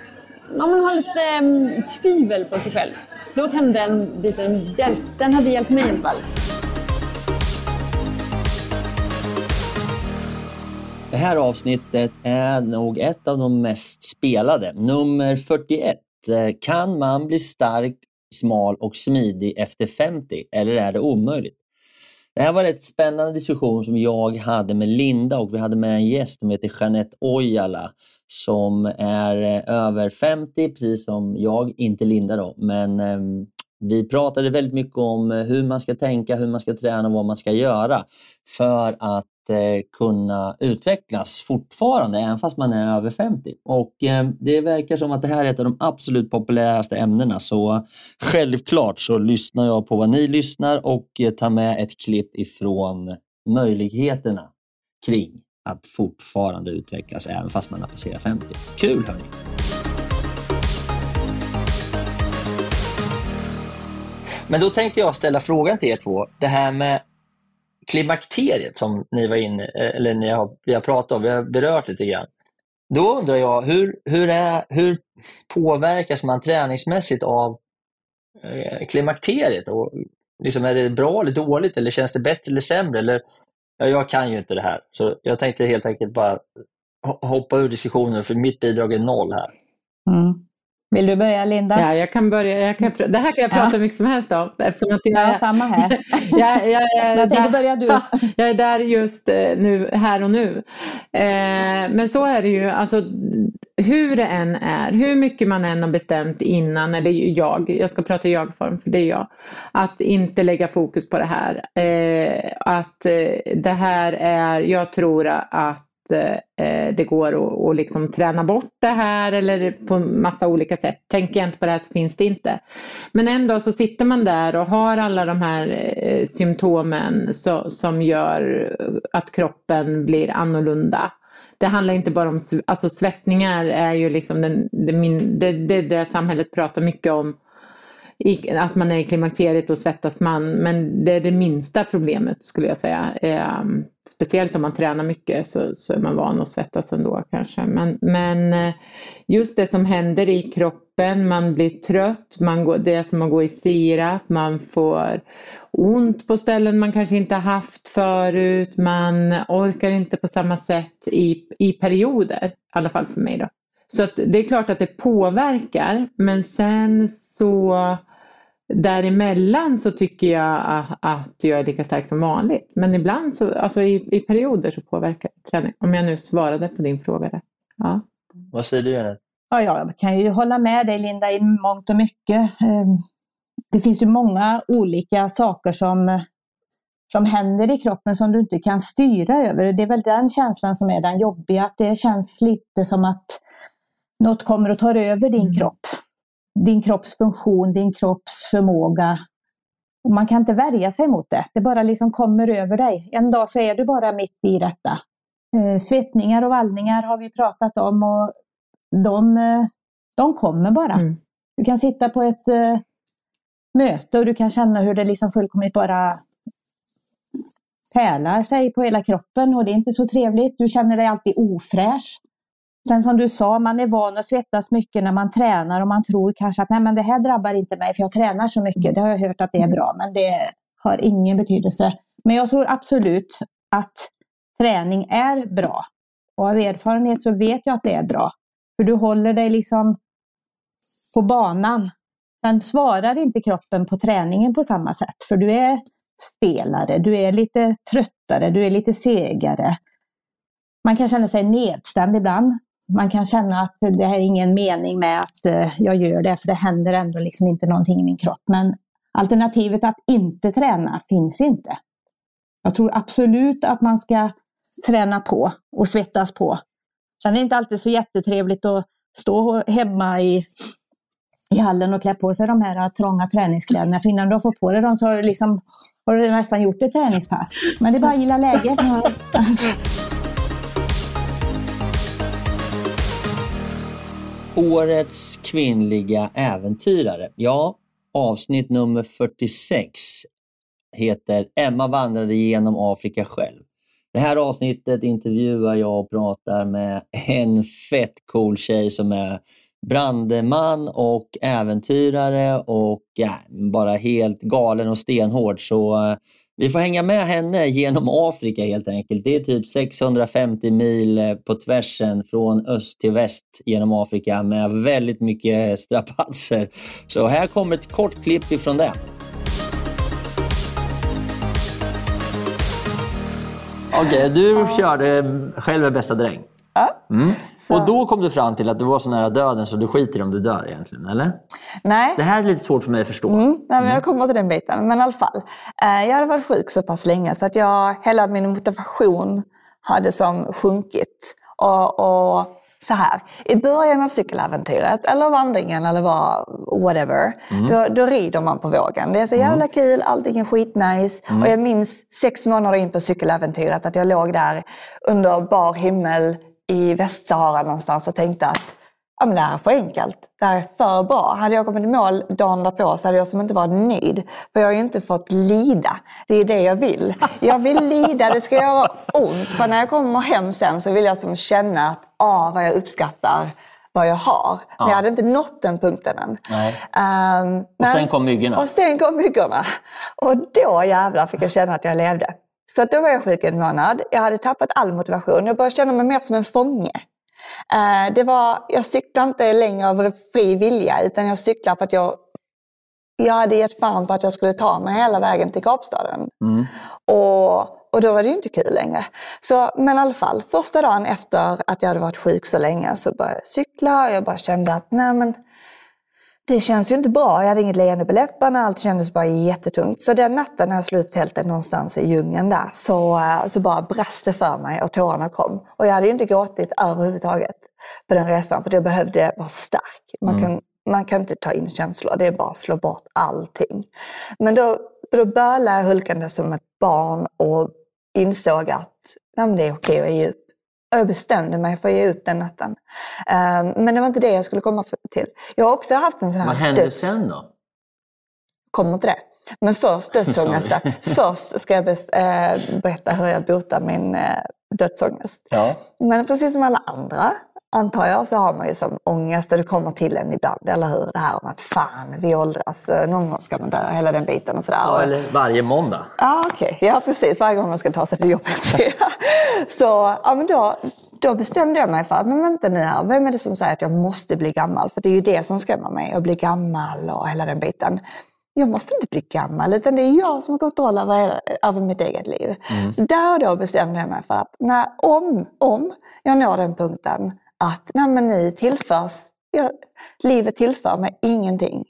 Speaker 10: Om man har lite um, tvivel på sig själv, då kan den biten hjälpa. Den hade hjälpt mig i alla fall.
Speaker 1: Det här avsnittet är nog ett av de mest spelade. Nummer 41. Eh, kan man bli stark, smal och smidig efter 50 eller är det omöjligt? Det här var en spännande diskussion som jag hade med Linda och vi hade med en gäst som heter Jeanette Ojala som är eh, över 50, precis som jag, inte Linda då, men eh, vi pratade väldigt mycket om hur man ska tänka, hur man ska träna och vad man ska göra för att Eh, kunna utvecklas fortfarande, även fast man är över 50. Och eh, Det verkar som att det här är ett av de absolut populäraste ämnena, så självklart så lyssnar jag på vad ni lyssnar och eh, tar med ett klipp ifrån möjligheterna kring att fortfarande utvecklas även fast man har passerat 50. Kul hörni! Men då tänkte jag ställa frågan till er två. Det här med klimakteriet som ni var inne, eller ni har, vi har pratat om, vi har berört lite grann. Då undrar jag, hur, hur, är, hur påverkas man träningsmässigt av eh, klimakteriet? Och liksom, är det bra eller dåligt eller känns det bättre eller sämre? Eller, ja, jag kan ju inte det här, så jag tänkte helt enkelt bara hoppa ur diskussionen för mitt bidrag är noll här.
Speaker 11: Mm. Vill du börja Linda?
Speaker 12: Ja, jag kan börja. Jag kan, det här kan jag prata ja. mycket som helst om. Eftersom att jag,
Speaker 11: ja, samma här.
Speaker 12: jag, jag, jag,
Speaker 11: jag tänkte börja du.
Speaker 12: Jag är där just eh, nu, här och nu. Eh, men så är det ju, alltså hur det än är, hur mycket man än har bestämt innan, eller jag, jag ska prata i jag-form för det är jag, att inte lägga fokus på det här. Eh, att eh, det här är, jag tror att Eh, eh, det går att, att liksom träna bort det här eller på massa olika sätt. Tänker jag inte på det här så finns det inte. Men ändå så sitter man där och har alla de här eh, symptomen så, som gör att kroppen blir annorlunda. det handlar inte bara om, alltså svettningar är ju liksom den, det, min, det, det, det samhället pratar mycket om att man är i klimakteriet och svettas man, men det är det minsta problemet skulle jag säga. Eh, speciellt om man tränar mycket så, så är man van att svettas ändå kanske. Men, men eh, just det som händer i kroppen, man blir trött, man går, det är som att gå i sirap, man får ont på ställen man kanske inte haft förut, man orkar inte på samma sätt i, i perioder, i alla fall för mig då. Så det är klart att det påverkar, men sen så Däremellan så tycker jag att jag är lika stark som vanligt. Men ibland, så, alltså i, i perioder, så påverkar träning. Om jag nu svarade på din fråga. Där. Ja.
Speaker 9: Vad säger du Janet?
Speaker 11: Ja, jag kan ju hålla med dig Linda i mångt och mycket. Ehm, det finns ju många olika saker som, som händer i kroppen som du inte kan styra över. Det är väl den känslan som är den jobbiga, att det känns lite som att något kommer och tar över din mm. kropp din kropps funktion, din kropps förmåga. Man kan inte värja sig mot det. Det bara liksom kommer över dig. En dag så är du bara mitt i detta. Eh, svettningar och vallningar har vi pratat om och de, eh, de kommer bara. Mm. Du kan sitta på ett eh, möte och du kan känna hur det liksom fullkomligt bara pärlar sig på hela kroppen och det är inte så trevligt. Du känner dig alltid ofräsch. Sen som du sa, man är van att svettas mycket när man tränar och man tror kanske att nej men det här drabbar inte mig för jag tränar så mycket. Det har jag hört att det är bra, men det har ingen betydelse. Men jag tror absolut att träning är bra. Och av erfarenhet så vet jag att det är bra. För du håller dig liksom på banan. Sen svarar inte kroppen på träningen på samma sätt. För du är stelare, du är lite tröttare, du är lite segare. Man kan känna sig nedstämd ibland man kan känna att det här är ingen mening med att eh, jag gör det, för det händer ändå liksom inte någonting i min kropp. Men alternativet att inte träna finns inte. Jag tror absolut att man ska träna på och svettas på. Sen är det inte alltid så jättetrevligt att stå hemma i, i hallen och klä på sig de här eh, trånga träningskläderna. För innan du har fått på dig dem så har du, liksom, har du nästan gjort ett träningspass. Men det är bara att gilla läget.
Speaker 1: Årets kvinnliga äventyrare. Ja, avsnitt nummer 46 heter Emma vandrade genom Afrika själv. Det här avsnittet intervjuar jag och pratar med en fett cool tjej som är brandman och äventyrare och ja, bara helt galen och stenhård. Så eh, vi får hänga med henne genom Afrika helt enkelt. Det är typ 650 mil eh, på tvärsen från öst till väst genom Afrika med väldigt mycket strapatser. Så här kommer ett kort klipp ifrån det. Okej, okay, du körde själv bästa dräng.
Speaker 13: Ja.
Speaker 1: Mm. Och då kom du fram till att du var så nära döden så du skiter i om du dör egentligen, eller?
Speaker 13: Nej.
Speaker 1: Det här är lite svårt för mig att förstå.
Speaker 13: Mm. Nej, men jag kommer till den biten. Men i alla fall. Eh, jag hade varit sjuk så pass länge så att jag, hela min motivation hade som sjunkit. Och, och så här, i början av cykeläventyret, eller vandringen eller vad, whatever, mm. då, då rider man på vågen. Det är så jävla mm. kul, allting är skitnice. Mm. Och jag minns sex månader in på cykeläventyret att jag låg där under bar himmel i Västsahara någonstans och tänkte att ja, men det här är för enkelt. Det här är för bra. Hade jag kommit i mål dagen därpå så hade jag som inte varit nöjd. För jag har ju inte fått lida. Det är det jag vill. Jag vill lida, det ska göra ont. För när jag kommer hem sen så vill jag som känna att ah, vad jag uppskattar vad jag har. Ja. Men jag hade inte nått den punkten än.
Speaker 1: Um, och sen kom myggorna?
Speaker 13: Och sen kom myggorna. Och då jävlar fick jag känna att jag levde. Så då var jag sjuk en månad. Jag hade tappat all motivation. Jag började känna mig mer som en fånge. Eh, det var, jag cyklade inte längre av fri vilja utan jag cyklade för att jag, jag hade gett fan på att jag skulle ta mig hela vägen till Kapstaden. Mm. Och, och då var det ju inte kul längre. Så, men i alla fall, första dagen efter att jag hade varit sjuk så länge så började jag cykla och jag bara kände att nej men det känns ju inte bra. Jag hade inget leende på läpparna, allt kändes bara jättetungt. Så den natten när jag slog upp tältet någonstans i djungeln där så, eh, så bara brast det för mig och tårarna kom. Och jag hade ju inte gråtit överhuvudtaget på den resan för jag behövde vara stark. Man, mm. kan, man kan inte ta in känslor, det är bara att slå bort allting. Men då, då bölade jag hulkande som ett barn och insåg att nej, det är okej att ge upp. Jag bestämde mig för att ge upp den natten. Um, men det var inte det jag skulle komma till. Jag har också haft en sån här
Speaker 1: Vad hände
Speaker 13: döds...
Speaker 1: sen då?
Speaker 13: Kommer till det. Men först dödsångesten. först ska jag eh, berätta hur jag botar min eh, dödsångest.
Speaker 1: Ja.
Speaker 13: Men precis som alla andra, antar jag, så har man ju som ångest och det kommer till en ibland, eller hur? Det här om att fan, vi åldras, någon gång ska man dö, hela den biten och sådär.
Speaker 1: Ja, eller varje måndag.
Speaker 13: Ja, okej. Ja, precis. Varje gång man ska ta sig till jobbet. så ja, men då, då bestämde jag mig för att, men vänta nu här, vem är det som säger att jag måste bli gammal? För det är ju det som skrämmer mig, att bli gammal och hela den biten. Jag måste inte bli gammal, utan det är jag som har kontroll över, över mitt eget liv.
Speaker 14: Mm.
Speaker 13: Så där och då bestämde jag mig för att när, om, om jag når den punkten att nej, men nu tillförs, jag, livet tillför mig ingenting.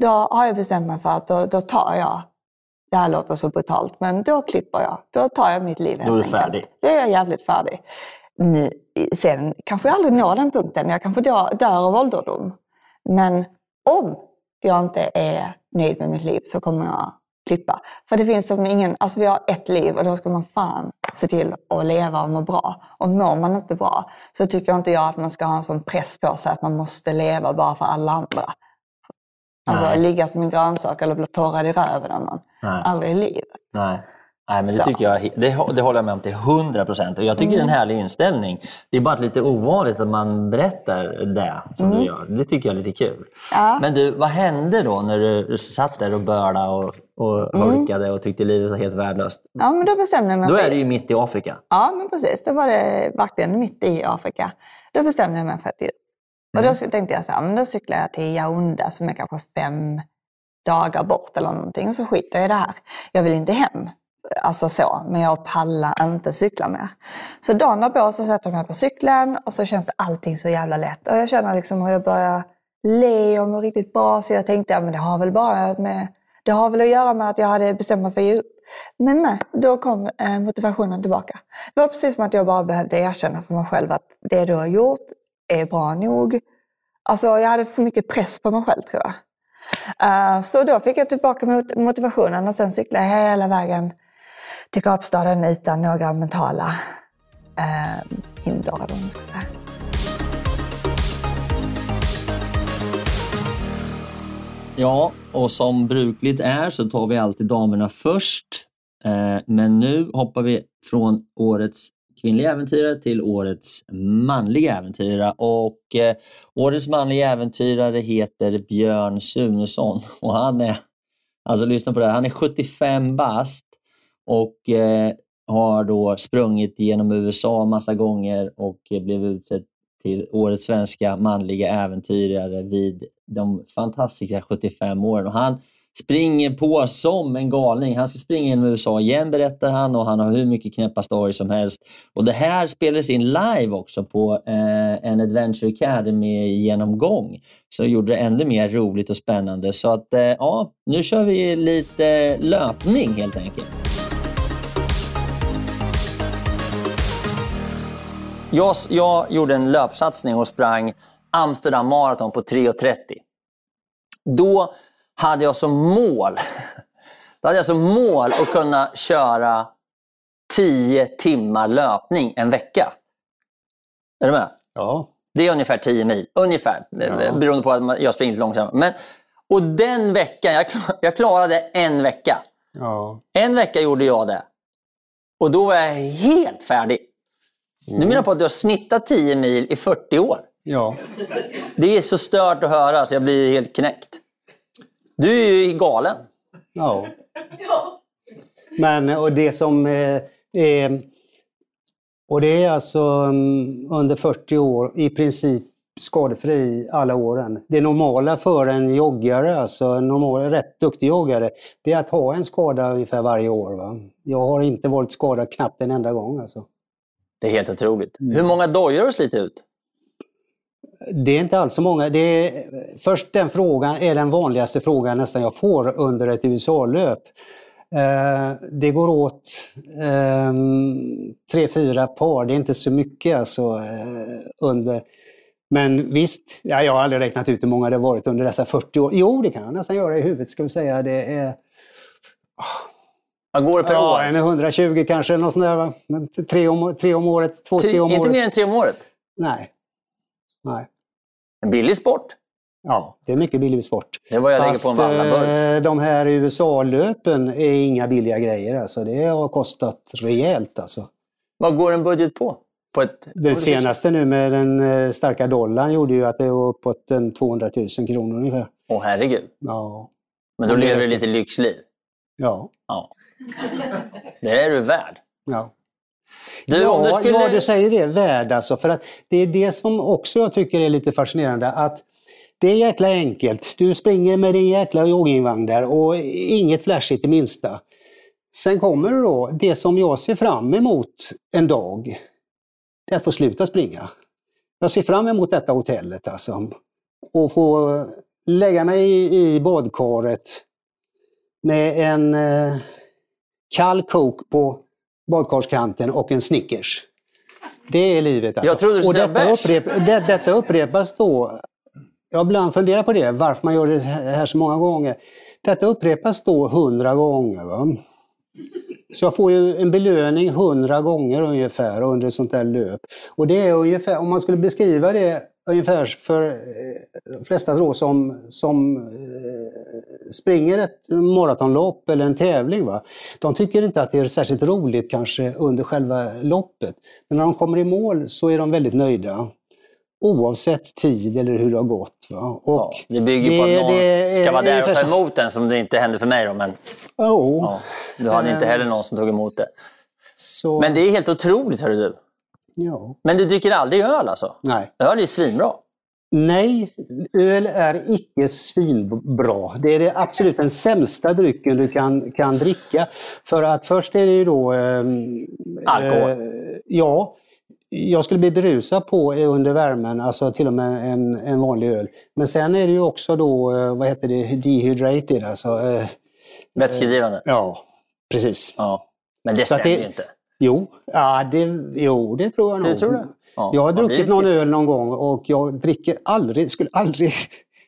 Speaker 13: Då har jag bestämt mig för att då, då tar jag, det här låter så brutalt, men då klipper jag. Då tar jag mitt liv helt
Speaker 1: Då är du färdig.
Speaker 13: Då är jag jävligt färdig. Nu, sen kanske jag aldrig når den punkten, jag kanske dör, dör av ålderdom. Men om jag inte är nöjd med mitt liv så kommer jag klippa. För det finns som ingen, alltså vi har ett liv och då ska man fan se till att leva och må bra. Och mår man inte bra så tycker jag inte jag att man ska ha en sån press på sig att man måste leva bara för alla andra. Alltså
Speaker 1: Nej.
Speaker 13: ligga som en grönsak eller bli torrad i röven av någon.
Speaker 1: Nej.
Speaker 13: Aldrig i livet.
Speaker 1: Nej. Nej, men det, tycker jag, det, det håller jag med om till 100 procent. Jag tycker det är en
Speaker 13: Mm.
Speaker 1: härlig inställning. Det är bara lite ovanligt att man berättar det som
Speaker 13: Mm.
Speaker 1: du gör. Det tycker jag är lite kul.
Speaker 13: Ja.
Speaker 1: Men du, vad hände då när du satt där och bölade och, och
Speaker 13: Mm.
Speaker 1: holkade och tyckte livet var helt värdelöst?
Speaker 13: Ja, men då bestämde jag mig
Speaker 1: Då är det ju mitt i Afrika.
Speaker 13: Ja, men precis. Då var det verkligen mitt i Afrika. Då bestämde jag mig för att. Och
Speaker 1: Mm.
Speaker 13: då tänkte jag så här, men då cyklar jag till Yaoundé som är kanske fem dagar bort eller någonting. Så skiter jag i det här. Jag vill inte hem. Alltså så, men jag pallar inte cykla mer. Så dagen därpå så sätter jag mig på cykeln och så känns det allting så jävla lätt. Och jag känner liksom hur jag börjar le och må riktigt bra. Så jag tänkte, ja men det har väl bara med, det har väl att göra med att jag hade bestämt mig för att ge upp. Men nej, då kom eh, motivationen tillbaka. Det var precis som att jag bara behövde erkänna för mig själv att det du har gjort är bra nog. Alltså jag hade för mycket press på mig själv tror jag. Eh, så då fick jag tillbaka motivationen och sen cyklade jag hela vägen till Kapstaden utan några mentala eh, hinder eller vad man ska säga.
Speaker 1: Ja, och som brukligt är så tar vi alltid damerna först. Eh, Men nu hoppar vi från årets kvinnliga äventyrare till årets manliga äventyrare. Och eh, årets manliga äventyrare heter Björn Sunesson och han är, alltså lyssna på det här, han är 75 bast och eh, har då sprungit genom USA massa gånger och eh, blev utsedd till årets svenska manliga äventyrare vid de fantastiska 75 åren. Och han springer på som en galning. Han ska springa genom USA igen berättar han och han har hur mycket knäppa stories som helst. Och det här spelades in live också på eh, en Adventure Academy-genomgång. Så gjorde det ännu mer roligt och spännande. Så att eh, ja, nu kör vi lite löpning helt enkelt. Jag, jag gjorde en löpsatsning och sprang Amsterdam Marathon på 3.30. Då hade jag som mål då hade jag som mål att kunna köra 10 timmar löpning en vecka. Är du med?
Speaker 14: Ja.
Speaker 1: Det är ungefär 10 mil, ungefär,
Speaker 14: Ja.
Speaker 1: beroende på att jag springer långsammare. Men, och den veckan, jag, jag klarade en vecka.
Speaker 14: Ja.
Speaker 1: En vecka gjorde jag det. Och då var jag helt färdig. Nu menar jag på att du har snittat 10 mil i 40 år.
Speaker 14: Ja.
Speaker 1: Det är så stört att höra så jag blir helt knäckt. Du är ju galen.
Speaker 14: Ja. Men och det som eh, är... Och det är alltså mm, under 40 år i princip skadefri alla åren. Det normala för en joggare, alltså en normal, rätt duktig joggare, det är att ha en skada ungefär varje år. Va? Jag har inte varit skadad knappt en enda gång. Alltså.
Speaker 1: Det är helt otroligt. Hur många dojor har du slitit ut?
Speaker 14: Det är inte alls så många. Det är, först den frågan är den vanligaste frågan nästan jag får under ett USA-löp. Eh, det går åt eh, tre, fyra par. Det är inte så mycket alltså, eh, under. Men visst, ja, jag har aldrig räknat ut hur många det har varit under dessa 40 år. Jo, det kan jag nästan göra i huvudet ska vi säga. Det är
Speaker 1: Vad går det per
Speaker 14: ja,
Speaker 1: år?
Speaker 14: En 120 kanske, något sånt där? Men tre, om, tre om året, två, tre, tre om
Speaker 1: inte
Speaker 14: året.
Speaker 1: mer än tre om året?
Speaker 14: Nej. Nej.
Speaker 1: En billig sport?
Speaker 14: Ja, det är mycket billig sport.
Speaker 1: Det är vad jag
Speaker 14: Fast
Speaker 1: lägger på en Vallaburk.
Speaker 14: eh, de här USA-löpen är inga billiga grejer. Alltså. Det har kostat rejält. Alltså.
Speaker 1: Vad går en budget på? på ett...
Speaker 14: Det senaste nu med den eh, starka dollarn gjorde ju att det var uppåt en 200 000 kronor ungefär.
Speaker 1: Åh herregud.
Speaker 14: Ja.
Speaker 1: Men då
Speaker 14: Men
Speaker 1: lever du lite lyxliv?
Speaker 14: Ja.
Speaker 1: ja. Det är du värd.
Speaker 14: Ja.
Speaker 1: Du,
Speaker 14: ja,
Speaker 1: du skulle...
Speaker 14: ja, du säger det. Värd alltså. För att det är det som också jag tycker är lite fascinerande. Att det är jäkla enkelt. Du springer med din jäkla joggingvagn där och inget flashigt det minsta. Sen kommer det då, det som jag ser fram emot en dag, det är att få sluta springa. Jag ser fram emot detta hotellet alltså. Och få lägga mig i, i badkaret med en eh, kall kok på badkarskanten och en Snickers. Det är livet. Alltså.
Speaker 1: Jag trodde du
Speaker 14: och detta, upprep, det, detta upprepas då. Jag har ibland funderat på det, varför man gör det här så många gånger. Detta upprepas då hundra gånger. Va? Så jag får ju en belöning hundra gånger ungefär under ett sånt där löp. Och det är ungefär, om man skulle beskriva det ungefär för eh, de flesta då som, som eh, springer ett maratonlopp eller en tävling. Va? De tycker inte att det är särskilt roligt kanske under själva loppet. Men när de kommer i mål så är de väldigt nöjda. Oavsett tid eller hur det har gått. Va? Och
Speaker 1: Det bygger ju på
Speaker 14: det-
Speaker 1: att någon
Speaker 14: det
Speaker 1: ska vara där och ta emot den, som det inte hände för mig. Då, men
Speaker 14: Jo.
Speaker 1: ja, du hade inte
Speaker 14: Eh.
Speaker 1: heller någon som tog emot det.
Speaker 14: Så,
Speaker 1: Men det är helt otroligt, hörru du.
Speaker 14: Ja.
Speaker 1: Men du dricker aldrig öl alltså?
Speaker 14: Nej.
Speaker 1: Öl är svinbra.
Speaker 14: Nej, öl är icke svinbra. Det är det absolut den sämsta drycken du kan, kan dricka. För att först är det ju då... ehm,
Speaker 1: Alkohol.
Speaker 14: eh, ja. Jag skulle bli berusad på under värmen, alltså till och med en, en vanlig öl. Men sen är det ju också då, eh, vad heter det, dehydrated, alltså... eh,
Speaker 1: Vätskedrivande.
Speaker 14: Ja, precis.
Speaker 1: Ja. Men det stämmer ju inte.
Speaker 14: Jo, ja, det, jo, det tror jag
Speaker 1: Du
Speaker 14: nog.
Speaker 1: tror det? Ja,
Speaker 14: Jag har druckit någon öl någon gång och jag dricker aldrig, skulle aldrig...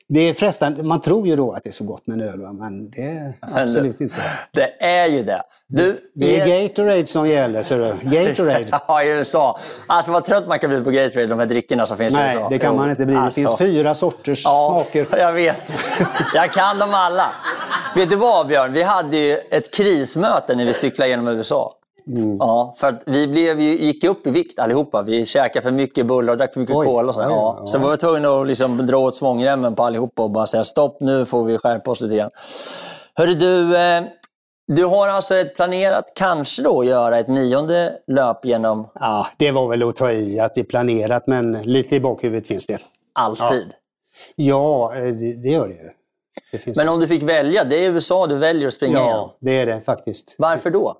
Speaker 14: Det är frestande, man tror ju då att det är så gott med en öl, men det är absolut inte.
Speaker 1: Det är ju det. Du,
Speaker 14: Det är Gatorade som gäller, ser du. Gatorade.
Speaker 1: Ja, i USA. Alltså vad trött man kan bli på Gatorade, de här drickorna som finns i
Speaker 14: Nej,
Speaker 1: USA.
Speaker 14: det kan
Speaker 1: Jo,
Speaker 14: man inte bli. Det
Speaker 1: alltså.
Speaker 14: finns fyra sorters smaker.
Speaker 1: Jag vet. Jag kan dem alla. Vet du vad Björn? Vi hade ju ett krismöte när vi cyklade genom USA.
Speaker 14: Mm.
Speaker 1: Ja, för att vi blev ju, gick upp i vikt allihopa. Vi käkade för mycket bullar och drack för mycket
Speaker 14: Oj.
Speaker 1: Och så, ja.
Speaker 14: ja.
Speaker 1: så vi var tvungna att liksom dra åt svångremmen på allihopa och bara säga stopp, nu får vi skärpa oss lite grann. Hörru du, eh, du har alltså ett planerat, kanske då, göra ett nionde löp genom
Speaker 14: Ja, det var väl att ta i att det är planerat, men lite i bakhuvudet finns det.
Speaker 1: alltid.
Speaker 14: Ja, eh, det, det gör det ju.
Speaker 1: Men om du fick välja, det är USA du väljer att springa.
Speaker 14: Ja, det är det faktiskt.
Speaker 1: Varför då?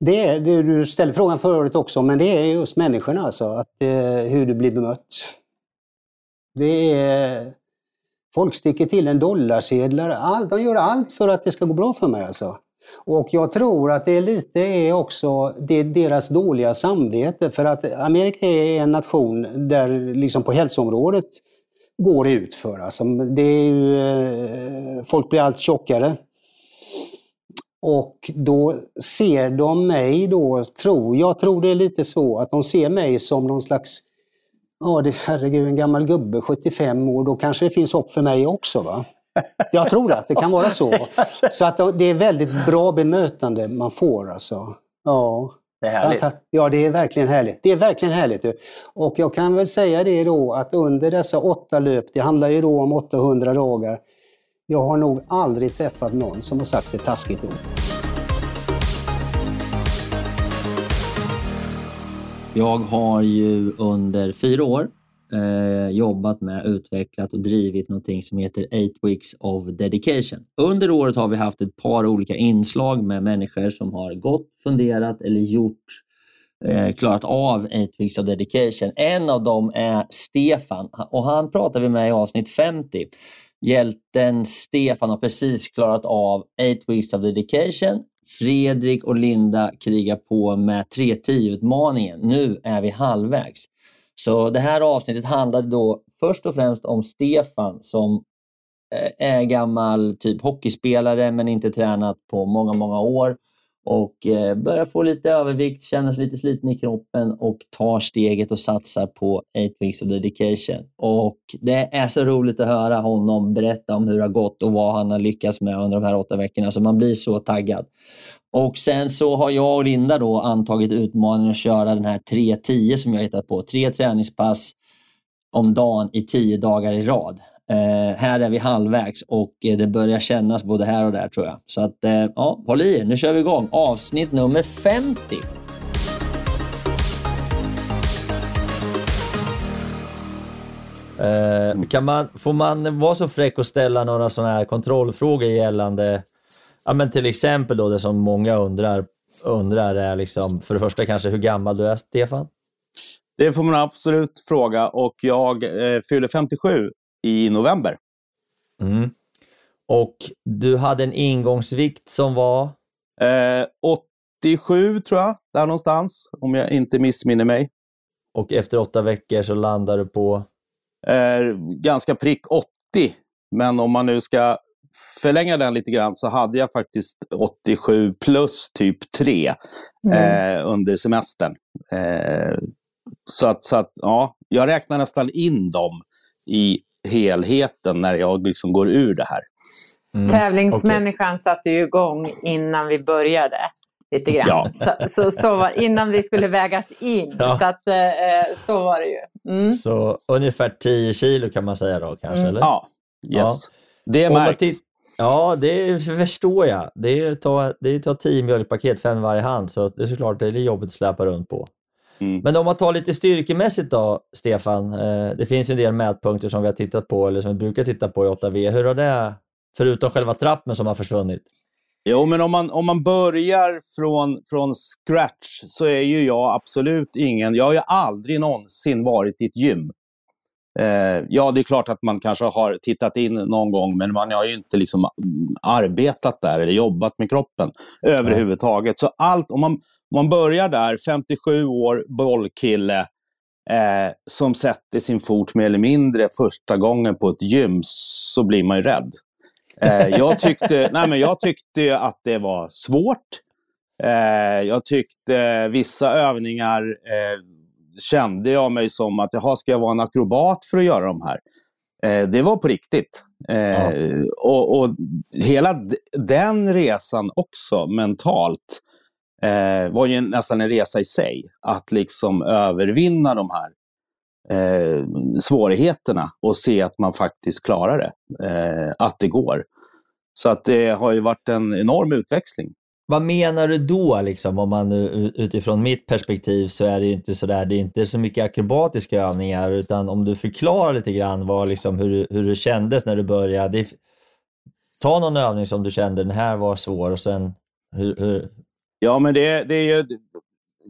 Speaker 14: Det är, det, du ställde frågan förut också, men det är just människorna alltså. Att, eh, hur du blir bemött. Det är, folk sticker till en dollarsedlar. All, de gör allt för att det ska gå bra för mig. Alltså. Och jag tror att det är lite är också det deras dåliga samvete. För att Amerika är en nation där liksom på hälsoområdet går det utför. Alltså, det är ju, eh, folk blir allt tjockare. Och då ser de mig då, tror, jag tror det är lite så, att de ser mig som någon slags, ja det, herregud en gammal gubbe, 75 år, då kanske det finns hopp för mig också va? Jag tror att det kan vara så. Så att det är väldigt bra bemötande man får alltså. Ja.
Speaker 1: Det är härligt.
Speaker 14: Ja, det är verkligen härligt. Det är verkligen härligt. Och jag kan väl säga det då att under dessa åtta löp, det handlar ju då om 800 dagar, jag har nog aldrig träffat någon som har sagt ett taskigt ord.
Speaker 1: Jag har ju under fyra år eh, jobbat med, utvecklat och drivit någonting som heter Eight Weeks of Dedication. Under året har vi haft ett par olika inslag med människor som har gått, funderat eller gjort eh, klarat av Eight Weeks of Dedication. En av dem är Stefan och han pratar vi med i avsnitt 50. Hjälten Stefan har precis klarat av 8 Weeks of Dedication. Fredrik och Linda krigar på med 3.10-utmaningen. Nu är vi halvvägs. Så det här avsnittet handlade då först och främst om Stefan som eh, är gammal typ hockeyspelare men inte tränat på många, många år och eh, börjar få lite övervikt, känner sig lite sliten i kroppen och tar steget och satsar på 8 weeks of dedication. Och Det är så roligt att höra honom berätta om hur det har gått och vad han har lyckats med under de här åtta veckorna. Så man blir så taggad. Och Sen så har jag och Linda då antagit utmaningen att köra den här 3-10 som jag hittat på. Tre träningspass om dagen i tio dagar i rad. Eh, här är vi halvvägs och eh, det börjar kännas både här och där tror jag. Så att, eh, ja, håll i er. Nu kör vi igång. Avsnitt nummer 50. Eh, kan man, får man vara så fräck och ställa några sådana här kontrollfrågor gällande, ja, men till exempel då det som många undrar, undrar är liksom, för det första kanske hur gammal du är, Stefan?
Speaker 15: Det får man absolut fråga och jag eh, fyller 57 i november.
Speaker 1: Mm. Och du hade en ingångsvikt som var?
Speaker 15: Eh, 87 tror jag, där någonstans, om jag inte missminner mig.
Speaker 1: Och efter åtta veckor så landar du på?
Speaker 15: Eh, ganska prick 80. Men om man nu ska förlänga den lite grann så hade jag faktiskt 87 plus typ 3 mm. eh, under semestern. Eh, så att, så att ja, jag räknar nästan in dem i helheten när jag liksom går ur det här.
Speaker 12: Mm. Tävlingsmänniskan okay. satte ju igång innan vi började. Lite grann. Ja. Så, så, så var, innan vi skulle vägas in. Ja. Så, att, eh, så var det ju. Mm.
Speaker 1: Så ungefär 10 kilo kan man säga då kanske? Mm. Eller?
Speaker 15: Ja, yes. Ja. Det märks.
Speaker 1: Ja, det förstår jag. Det är att ta, det är ta tio mjölkpaket, fem i varje hand, så det är såklart det är jobbigt att släpa runt på. Mm. Men om man tar lite styrkemässigt då, Stefan. Eh, det finns ju en del mätpunkter som vi har tittat på, eller som vi brukar titta på i 8V. Hur har det, förutom själva trappen som har försvunnit?
Speaker 15: Jo, men om man, om man börjar från, från scratch så är ju jag absolut ingen... Jag har ju aldrig någonsin varit i ett gym. Eh, ja, det är klart att man kanske har tittat in någon gång, men man har ju inte liksom arbetat där eller jobbat med kroppen överhuvudtaget. Så allt, om man man börjar där, 57 år, bollkille, eh, som sätter sin fot mer eller mindre första gången på ett gym, så blir man ju rädd. Eh, jag, tyckte, nej men jag tyckte att det var svårt. Eh, jag tyckte vissa övningar eh, kände jag mig som att, jaha, ska jag vara en akrobat för att göra de här? Eh, det var på riktigt. Eh, ja. och, och, hela den resan också mentalt eh, var ju nästan en resa i sig. Att liksom övervinna de här eh, svårigheterna och se att man faktiskt klarar det. Eh, att det går. Så att det har ju varit en enorm utväxling.
Speaker 1: Vad menar du då? Liksom, om man utifrån mitt perspektiv så är det inte så där, det är inte så mycket akrobatiska övningar utan om du förklarar lite grann vad, liksom, hur, hur det kändes när du började. Ta någon övning som du kände, den här var svår och sen hur, hur,
Speaker 15: Ja, men det, det är ju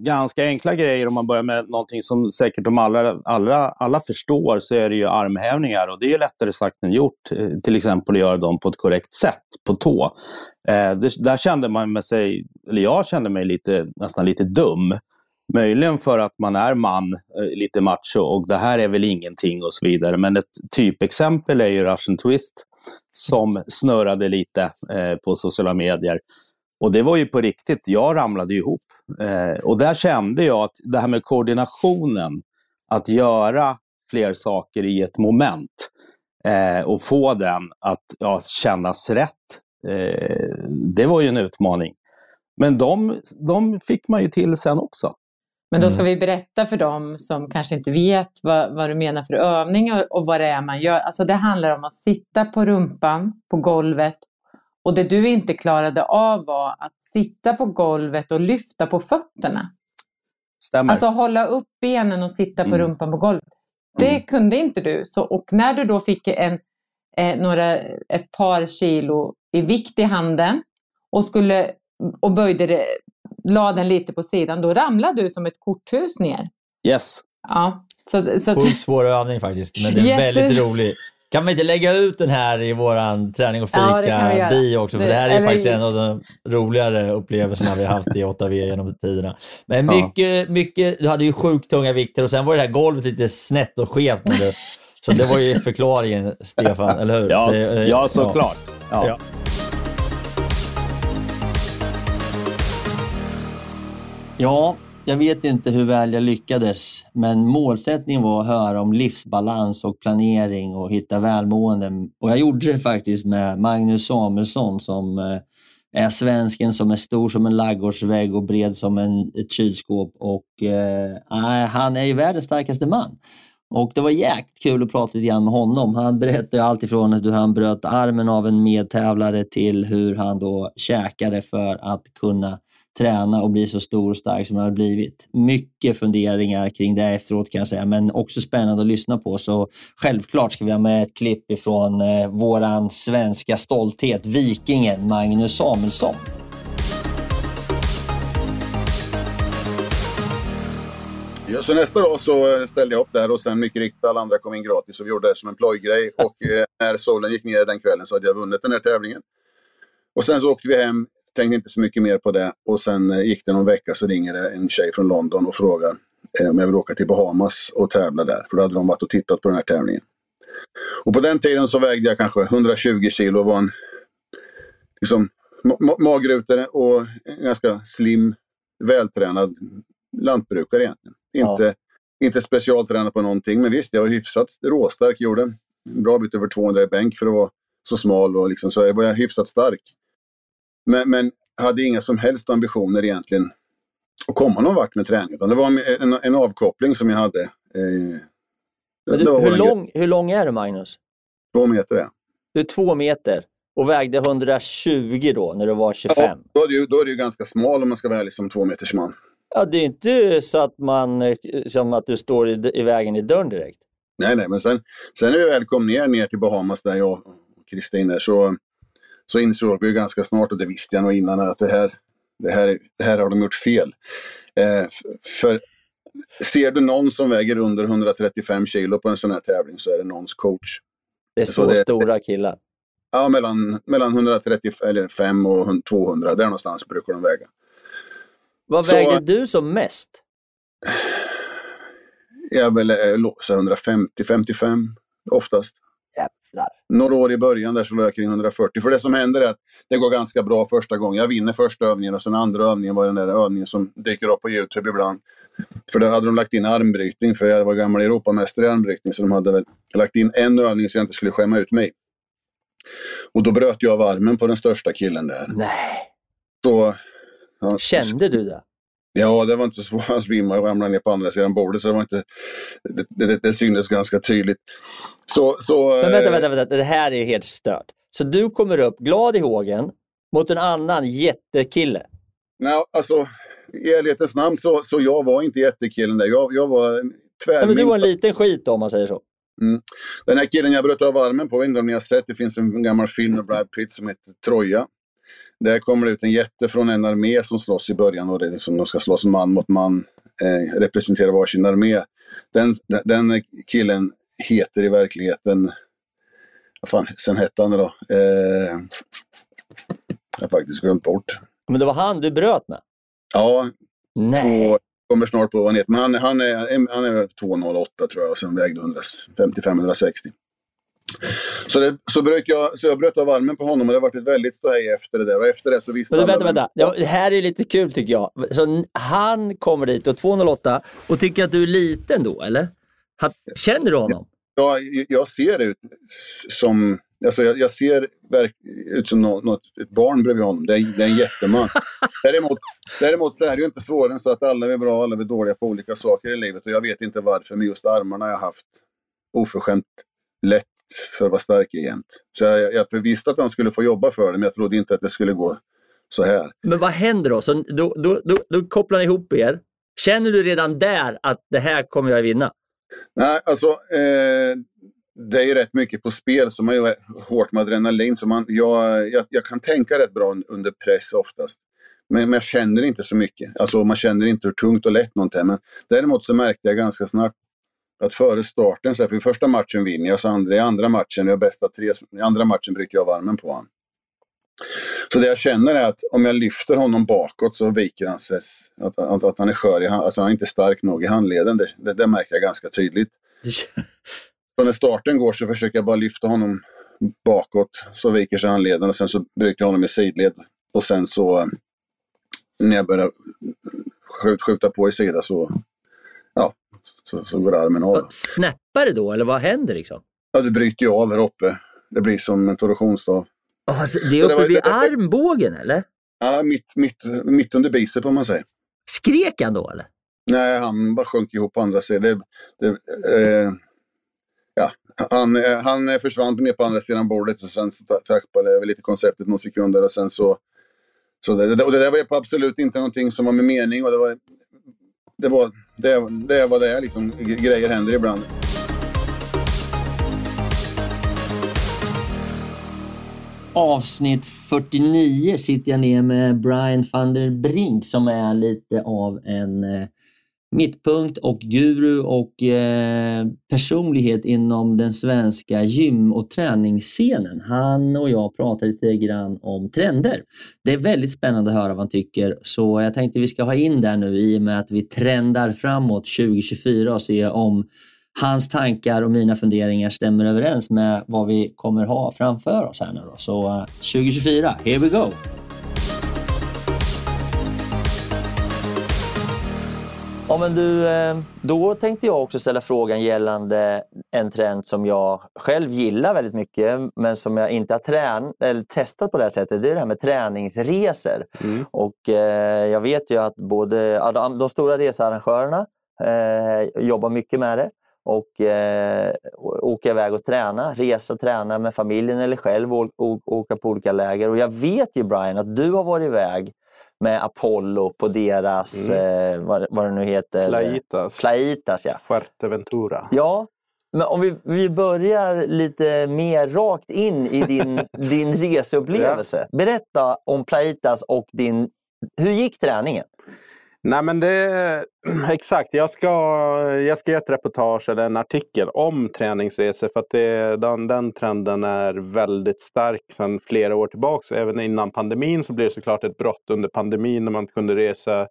Speaker 15: ganska enkla grejer om man börjar med någonting som säkert de allra, allra, alla förstår så är det ju armhävningar och det är lättare sagt än gjort. Eh, till exempel att göra dem på ett korrekt sätt på tå. Eh, det, där kände man med sig, eller jag kände mig lite, nästan lite dum. Möjligen för att man är man, eh, lite macho och det här är väl ingenting och så vidare. Men ett typexempel är ju Russian Twist som snurrade lite eh, på sociala medier. Och det var ju på riktigt, jag ramlade ihop. Eh, och där kände jag att det här med koordinationen, att göra fler saker i ett moment eh, och få den att ja, kännas rätt, eh, det var ju en utmaning. Men de, de fick man ju till sen också.
Speaker 12: Men då ska mm. vi berätta för dem som kanske inte vet vad, vad du menar för övning och, och vad det är man gör. Alltså det handlar om att sitta på rumpan på golvet och det du inte klarade av var att sitta på golvet och lyfta på fötterna.
Speaker 15: Stämmer.
Speaker 12: Alltså hålla upp benen och sitta på mm. rumpan på golvet. Det mm. kunde inte du. Så, och när du då fick en, eh, några, ett par kilo i vikt i handen och, skulle, och böjde det, la den lite på sidan, då ramlade du som ett korthus ner.
Speaker 15: Yes.
Speaker 12: Ja. Så,
Speaker 1: så Sjukt svår övning faktiskt, men det är Jätte... väldigt rolig. Kan vi inte lägga ut den här i våran träning och fika-bio ja, också? För det, här är eller... faktiskt en av de roligare upplevelserna vi har haft i 8V genom tiderna. Men mycket, ja. mycket, du hade ju sjukt tunga vikter och sen var det här golvet lite snett och skevt. Det, så det var ju förklaringen, Stefan, eller hur?
Speaker 15: Ja,
Speaker 1: det,
Speaker 15: ja såklart. Ja. Ja.
Speaker 1: Ja, jag vet inte hur väl jag lyckades, men målsättningen var att höra om livsbalans och planering och hitta välmående. Och jag gjorde det faktiskt med Magnus Samuelsson som eh, är svensken som är stor som en laggårdsvägg och bred som en, ett kylskåp. Och, eh, han är ju världens starkaste man. Och det var jäkligt kul att prata lite grann med honom. Han berättade allt ifrån hur han bröt armen av en medtävlare till hur han då käkade för att kunna träna och bli så stor och stark som han har blivit. Mycket funderingar kring det efteråt kan jag säga, men också spännande att lyssna på. Så självklart ska vi ha med ett klipp ifrån eh, våran svenska stolthet, vikingen Magnus Samuelsson.
Speaker 16: Ja, så nästa dag så eh, ställde jag upp där och sen mycket riktigt alla andra kom in gratis och vi gjorde det som en plojgrej. Och eh, när solen gick ner den kvällen så hade jag vunnit den här tävlingen. Och sen så åkte vi hem tänkte inte så mycket mer på det. Och sen eh, gick det någon vecka så ringer det en tjej från London och frågar eh, om jag vill åka till Bahamas och tävla där. För då hade de varit och tittat på den här tävlingen. Och på den tiden så vägde jag kanske 120 kilo och var en liksom, ma magrutare och en ganska slim, vältränad lantbrukare egentligen. Inte, ja. inte specialtränad på någonting, men visst, jag var hyfsat råstark, gjorde en bra bit över 200 i bänk för att vara så smal och liksom, så var jag hyfsat stark. Men, men hade inga som helst ambitioner egentligen att komma någon vart med träning. Utan det var en, en avkoppling som jag hade. Eh,
Speaker 1: du, hur, lång, hur lång är du Magnus?
Speaker 16: Två meter är
Speaker 1: Du är två meter och vägde 120 då när du var 25? Ja,
Speaker 16: då är, du, då är du ganska smal om man ska vara ärlig som två meters man.
Speaker 1: Ja, det är inte så att, man, eh, som att du står i, i vägen i dörren direkt.
Speaker 16: Nej, nej, men sen, sen när vi väl kom ner, ner till Bahamas där jag och Kristin är, så så insåg vi ganska snart, och det visste jag nog innan, att det här, det här, det här har de gjort fel. Eh, för ser du någon som väger under 135 kilo på en sån här tävling så är det någons coach.
Speaker 1: Det är så, så det, stora killar?
Speaker 16: Ja, mellan, mellan 135 och 200, där någonstans brukar de väga.
Speaker 1: Vad så, väger du som mest?
Speaker 16: Jag väl 150-55 oftast jävlar. Några år i början där så låg jag kring 140. För det som händer är att det går ganska bra första gången. Jag vinner första övningen och sen andra övningen var den där övningen som dyker upp på Youtube ibland. För då hade de lagt in armbrytning, för jag var gammal Europamästare i armbrytning. Så de hade väl lagt in en övning så jag inte skulle skämma ut mig. Och då bröt jag av armen på den största killen där.
Speaker 1: Nej.
Speaker 16: Så,
Speaker 1: ja, Kände du det?
Speaker 16: Ja, det var inte så svårt. Han svimmade och ramlade ner på andra sidan bordet. Så det, var inte, det, det, det syntes ganska tydligt. Så, så,
Speaker 1: Men vänta, vänta, vänta, det här är helt stört. Så du kommer upp glad i hågen mot en annan jättekille?
Speaker 16: Nej, alltså i ärlighetens namn så, så jag var inte jättekillen där. Jag, jag var tvärminst.
Speaker 1: men du var en liten skit då, om man säger så.
Speaker 16: Mm. Den här killen jag bröt av armen på, jag vet inte om ni har sett, det finns en gammal film med Brad Pitt som heter Troja. Där kommer det ut en jätte från en armé som slåss i början och det liksom, de ska slåss man mot man, eh, representera varsin armé. Den, den killen heter i verkligheten, vad fan sen hette han då? Eh, jag har faktiskt glömt bort.
Speaker 1: Men det var han du bröt med?
Speaker 16: Ja.
Speaker 1: Nej.
Speaker 16: Och kommer snart på vad han heter. Men han, han är, han är 2,08 tror jag och sen vägde 155-160. Så, det, så, bröt jag, så jag bröt av armen på honom och det har varit ett väldigt ståhej efter det där. Och efter det så visste
Speaker 1: Men, vänta, vänta. Ja, det här är lite kul tycker jag. Så han kommer dit och 208 och tycker att du är liten då, eller? Känner du honom?
Speaker 16: Ja, jag ser ut som Alltså jag, jag ser verk, ut som något, något, ett barn bredvid honom. Det är, det är en jätteman. däremot, däremot så är det ju inte svårare än så att alla är bra, alla är dåliga på olika saker i livet. Och jag vet inte varför, men just armarna har jag haft oförskämt lätt för att vara stark jämt. Så jag, jag visste att han skulle få jobba för det, men jag trodde inte att det skulle gå så här.
Speaker 1: Men vad händer då? Så då, då, då, då kopplar ni ihop er. Känner du redan där att det här kommer jag vinna?
Speaker 16: Nej, alltså eh, det är rätt mycket på spel, så man är hårt med adrenalin. Så man, jag, jag, jag kan tänka rätt bra under press oftast. Men, men jag känner inte så mycket. Alltså man känner inte hur tungt och lätt något är. Men däremot så märkte jag ganska snart att före starten, så här, för första matchen vinner jag, så andra, i andra matchen, jag bästa tre, i andra matchen bryter jag varmen på honom. Så det jag känner är att om jag lyfter honom bakåt så viker han sig, att, att, att han är skör, i, alltså han är inte stark nog i handleden. Det, det, det märker jag ganska tydligt. så när starten går så försöker jag bara lyfta honom bakåt, så viker sig handleden och sen så bryter jag honom i sidled. Och sen så när jag börjar skjut, skjuta på i sida så, ja, så, så går armen av.
Speaker 1: Snäppar det då eller vad händer liksom?
Speaker 16: Ja, du bryter ju av här uppe. Det blir som en torsionsstav.
Speaker 1: Alltså, det är uppe vid armbågen eller?
Speaker 16: Ja, mitt, mitt, mitt under bicep om man säger.
Speaker 1: Skrek han då eller?
Speaker 16: Nej, han bara sjönk ihop på andra sidan. Det, eh, ja, han, han försvann ner på andra sidan bordet och sen så tappade vi lite konceptet några sekunder och sen så... så det, och det där var absolut inte någonting som var med mening och det var... Det var det, det var det liksom. Grejer händer ibland.
Speaker 1: avsnitt 49 sitter jag ner med Brian van der Brink som är lite av en eh, mittpunkt och guru och eh, personlighet inom den svenska gym och träningsscenen. Han och jag pratar lite grann om trender. Det är väldigt spännande att höra vad han tycker så jag tänkte vi ska ha in där nu i och med att vi trendar framåt 2024 och se om hans tankar och mina funderingar stämmer överens med vad vi kommer ha framför oss här nu då. Så eh, 2024, here we go! Ja men du, eh, då tänkte jag också ställa frågan gällande en trend som jag själv gillar väldigt mycket men som jag inte har trän eller testat på det här sättet. Det är det här med träningsresor. Mm. Och eh, jag vet ju att både de stora researrangörerna eh, jobbar mycket med det och eh, åka iväg och träna, resa, träna med familjen eller själv och, och, åka på olika läger. Och jag vet ju Brian att du har varit iväg med Apollo på deras, mm. eh, vad, vad det nu heter?
Speaker 17: Plaitas.
Speaker 1: Plaitas ja.
Speaker 17: Fuerteventura.
Speaker 1: Ja, men om vi, vi börjar lite mer rakt in i din, din reseupplevelse. Berätta om Plaitas och din... Hur gick träningen?
Speaker 17: Nej men det, exakt, jag ska, jag ska göra ett reportage eller en artikel om träningsresor för att det, den, den trenden är väldigt stark sedan flera år tillbaka. Även innan pandemin så blev det såklart ett brott under pandemin när man inte kunde resa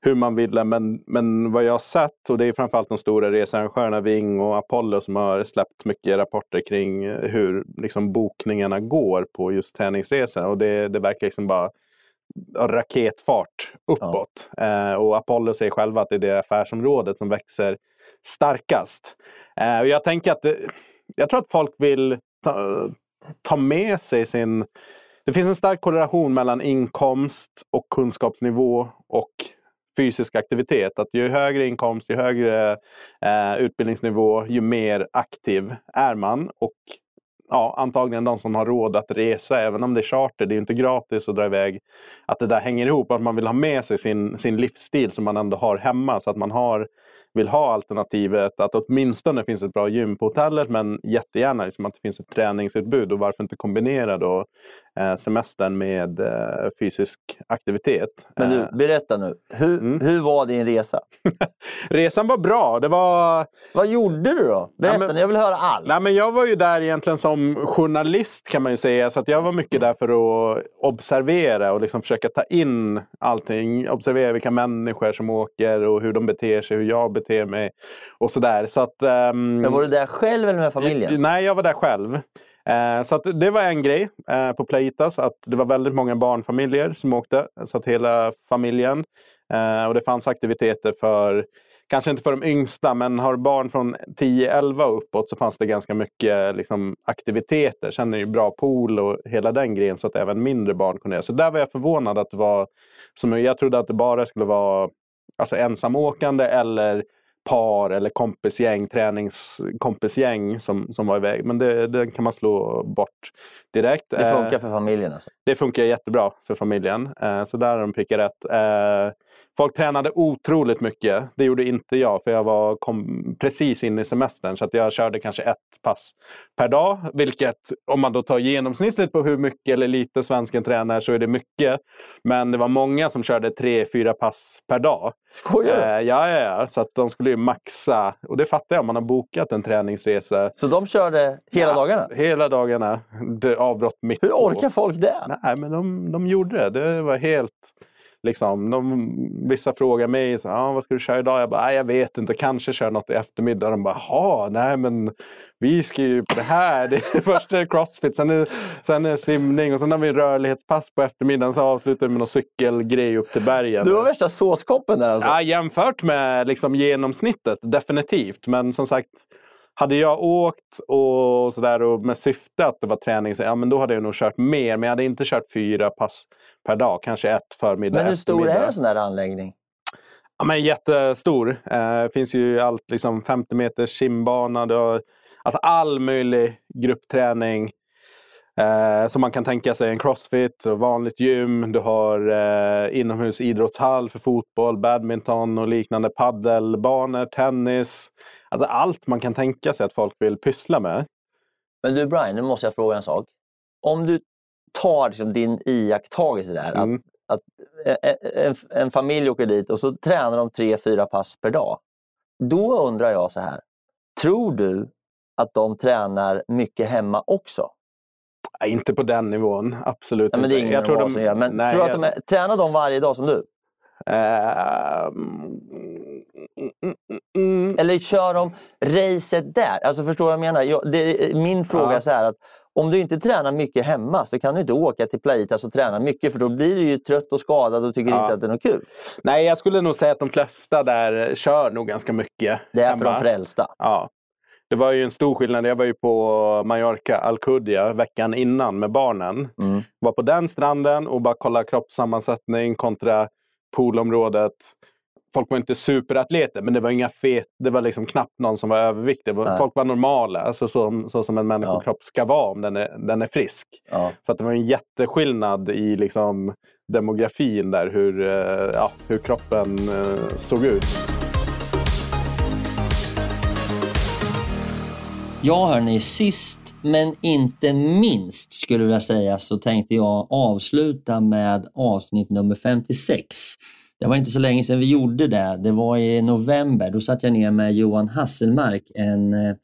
Speaker 17: hur man ville. Men, men vad jag har sett, och det är framförallt de stora researrangörerna Ving och Apollo som har släppt mycket rapporter kring hur liksom, bokningarna går på just träningsresor. Och det, det verkar liksom bara raketfart uppåt. Ja. Eh, och Apollo säger själva att det är det affärsområdet som växer starkast. Eh, och jag tänker att det, jag tror att folk vill ta, ta med sig sin... Det finns en stark korrelation mellan inkomst och kunskapsnivå och fysisk aktivitet. Att ju högre inkomst, ju högre eh, utbildningsnivå, ju mer aktiv är man. Och ja, antagligen de som har råd att resa, även om det är charter, det är inte gratis att dra iväg. Att det där hänger ihop, att man vill ha med sig sin, sin livsstil som man ändå har hemma. Så att man har vill ha alternativet att åtminstone finns ett bra gym på hotellet men jättegärna liksom att det finns ett träningsutbud och varför inte kombinera då eh, semestern med eh, fysisk aktivitet.
Speaker 1: Men du, eh. berätta nu, hur, mm. hur var din resa?
Speaker 17: Resan var bra. Det var...
Speaker 1: Vad gjorde du då? Berätta, ja, men, jag vill höra allt.
Speaker 17: Nej, men jag var ju där egentligen som journalist kan man ju säga. Så att jag var mycket där för att observera och liksom försöka ta in allting. Observera vilka människor som åker och hur de beter sig, hur jag beter mig och sådär. Så att, um...
Speaker 1: Men var du där själv eller med familjen?
Speaker 17: Nej, jag var där själv. Uh, så det var en grej uh, på Playitas, att det var väldigt många barnfamiljer som åkte. Så att hela familjen. Uh, och det fanns aktiviteter för kanske inte för de yngsta, men har barn från 10-11 och uppåt så fanns det ganska mycket liksom, aktiviteter. Sen är det ju bra pool och hela den grejen så att även mindre barn kunde göra. Så där var jag förvånad att det var, som jag trodde att det bara skulle vara alltså ensamåkande eller par eller kompisgäng, träningskompisgäng som, som var iväg. Men det, det kan man slå bort direkt.
Speaker 1: Det funkar för familjen? Alltså.
Speaker 17: Det funkar jättebra för familjen. Eh, så där har de prickat rätt. Folk tränade otroligt mycket. Det gjorde inte jag för jag var kom precis in i semestern så att jag körde kanske ett pass per dag. Vilket om man då tar genomsnittet på hur mycket eller lite svensken tränar så är det mycket. Men det var många som körde tre, fyra pass per dag.
Speaker 1: Skojar du?
Speaker 17: Eh, ja, ja, ja. Så att de skulle ju maxa. Och det fattar jag man har bokat en träningsresa.
Speaker 1: Så de körde hela
Speaker 17: ja,
Speaker 1: dagarna?
Speaker 17: Hela dagarna. Det avbrott mitt
Speaker 1: Hur orkar folk det?
Speaker 17: Nej, men de, de gjorde det. Det var helt liksom, de, vissa frågar mig, så, ah, vad ska du köra idag? Jag bara, jag vet inte, kanske köra något i eftermiddag. De bara, jaha, nej men vi ska ju på det här. Det är först är det crossfit, sen är, sen är det simning och sen har vi rörlighetspass på eftermiddagen. Så avslutar vi med någon cykelgrej upp till bergen.
Speaker 1: Du var värsta såskoppen där alltså?
Speaker 17: Ja, jämfört med liksom genomsnittet, definitivt. Men som sagt, hade jag åkt och sådär och med syfte att det var träning, så, ja, men då hade jag nog kört mer. Men jag hade inte kört fyra pass per dag, kanske ett förmiddag,
Speaker 1: Men hur stor är en sån där anläggning?
Speaker 17: Ja, men jättestor. Eh, Det finns ju allt, liksom 50 meters simbana. Har, alltså all möjlig gruppträning. Eh, som man kan tänka sig en crossfit, och vanligt gym. Du har eh, inomhusidrottshall för fotboll, badminton och liknande. Paddelbanor, tennis. Alltså allt man kan tänka sig att folk vill pyssla med.
Speaker 1: Men du Brian, nu måste jag fråga en sak. Om du tar liksom din iakttagelse där,
Speaker 17: Mm.
Speaker 1: att, att en, en, en familj åker dit och så tränar de tre, fyra pass per dag. Då undrar jag så här, tror du att de tränar mycket hemma också?
Speaker 17: Nej, inte på den nivån, absolut
Speaker 1: Nej, men det är
Speaker 17: inte.
Speaker 1: ingen
Speaker 17: Jag tror de-
Speaker 1: som gör. Men
Speaker 17: nej,
Speaker 1: tror du att de är, tränar de varje dag som du?
Speaker 17: Mm.
Speaker 1: Eller kör de racet där? Alltså förstår du vad jag menar? Jag, det, min fråga
Speaker 17: Ja.
Speaker 1: är så här att om du inte tränar mycket hemma så kan du inte åka till Plaitas och träna mycket för då blir du ju trött och skadad och tycker
Speaker 17: Ja.
Speaker 1: inte att det är något kul.
Speaker 17: Nej, jag skulle nog säga att de flesta där kör nog ganska mycket.
Speaker 1: Det är för
Speaker 17: hemma.
Speaker 1: de frälsta.
Speaker 17: Ja. Det var ju en stor skillnad. Jag var ju på Mallorca, Alcudia, veckan innan med barnen.
Speaker 1: Mm.
Speaker 17: Var på den stranden och bara kolla kroppssammansättning kontra poolområdet. Folk var inte superatleter, men det var inga fet, det var liksom knappt någon som var överviktig.
Speaker 1: Nej.
Speaker 17: Folk var normala, alltså så, så som en människokropp ska vara om den är, den är frisk.
Speaker 1: Ja.
Speaker 17: Så att det var en jätteskillnad i liksom demografin där, hur, eh, ja, hur kroppen eh, såg ut.
Speaker 1: Ja hörni, sist men inte minst skulle jag säga så tänkte jag avsluta med avsnitt nummer 56. Det var inte så länge sedan vi gjorde det. Det var i november. Då satt jag ner med Johan Hasselmark, en eh,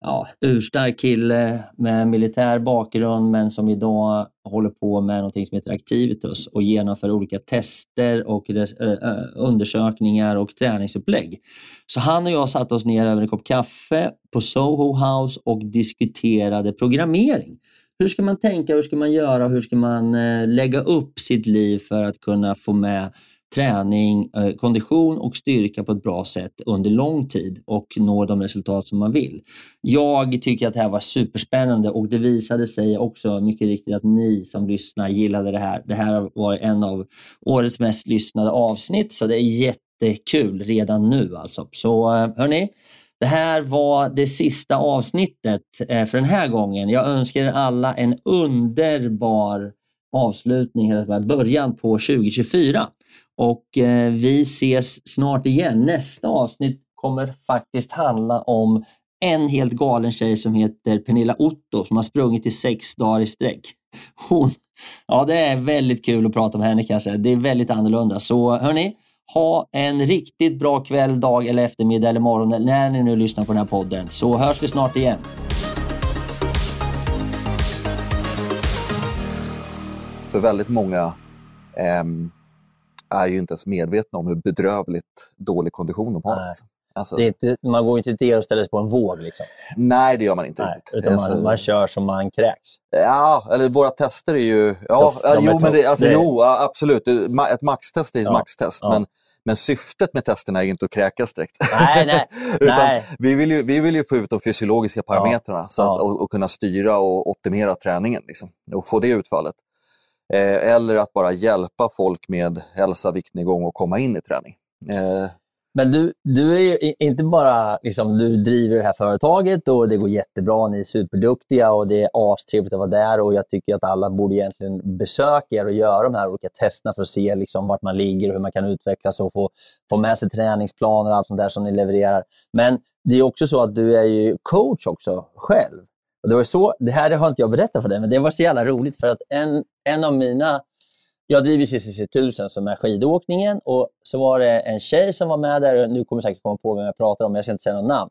Speaker 1: ja, urstark kille med militär bakgrund men som idag håller på med något som heter Activitus och genomför olika tester och undersökningar och träningsupplägg. Så han och jag satte oss ner över en kopp kaffe på Soho House och diskuterade programmering. Hur ska man tänka, hur ska man göra, hur ska man eh, lägga upp sitt liv för att kunna få med träning, eh, kondition och styrka på ett bra sätt under lång tid och nå de resultat som man vill. Jag tycker att det här var superspännande och det visade sig också mycket riktigt att ni som lyssnar gillade det här. Det här var en av årets mest lyssnade avsnitt så det är jättekul redan nu alltså. Så eh, hörni, det här var det sista avsnittet eh, för den här gången. Jag önskar er alla en underbar avslutning, eller början på 2024. Och eh, vi ses snart igen. Nästa avsnitt kommer faktiskt handla om en helt galen tjej som heter Pernilla Otto som har sprungit i sex dagar i sträck. Hon, ja, det är väldigt kul att prata med henne kan jag säga. Det är väldigt annorlunda. Så hörni, ha en riktigt bra kväll, dag eller eftermiddag eller morgon när ni nu lyssnar på den här podden. Så hörs vi snart igen.
Speaker 18: För väldigt många ehm, är ju inte ens medvetna om hur bedrövligt dålig kondition de har. Liksom. Alltså,
Speaker 1: är inte, man går inte till och ställer sig på en våg. Liksom.
Speaker 18: Nej, det gör man inte
Speaker 1: Nej,
Speaker 18: riktigt.
Speaker 1: utan
Speaker 18: Alltså-
Speaker 1: man, man kör som man kräks.
Speaker 18: Ja, eller våra tester är ju... Ja,
Speaker 1: Tuff,
Speaker 18: ja, jo, men det, alltså,
Speaker 1: Det-
Speaker 18: jo, ja, absolut. Ett maxtest är ett
Speaker 1: Ja,
Speaker 18: maxtest.
Speaker 1: ja.
Speaker 18: Men, men syftet med testerna är ju inte att kräkas direkt.
Speaker 1: Nej, nej,
Speaker 18: Utan
Speaker 1: nej.
Speaker 18: Vi, vill ju, vi vill ju få ut de fysiologiska parametrarna så att, och, och kunna styra och optimera träningen liksom, och få det utfallet. Eh, eller att bara hjälpa folk med hälsa, viktnedgång och komma in i träning. Eh,
Speaker 1: Men du, du är ju inte bara, liksom, du driver det här företaget och det går jättebra, ni är superduktiga och det är astrevligt att vara där och jag tycker att alla borde egentligen besöka er och göra de här olika testerna för att se liksom, vart man ligger och hur man kan utvecklas och få, få med sig träningsplaner och allt sånt där som ni levererar. Men det är också så att du är ju coach också själv. Och det, var så, det här har inte jag berättat för dig, men det var så jävla roligt för att en, en av mina jag driver CCC 1000 som är skidåkningen och så var det en tjej som var med där, och nu kommer jag säkert komma på vem jag pratar om, men jag ska inte säga något namn.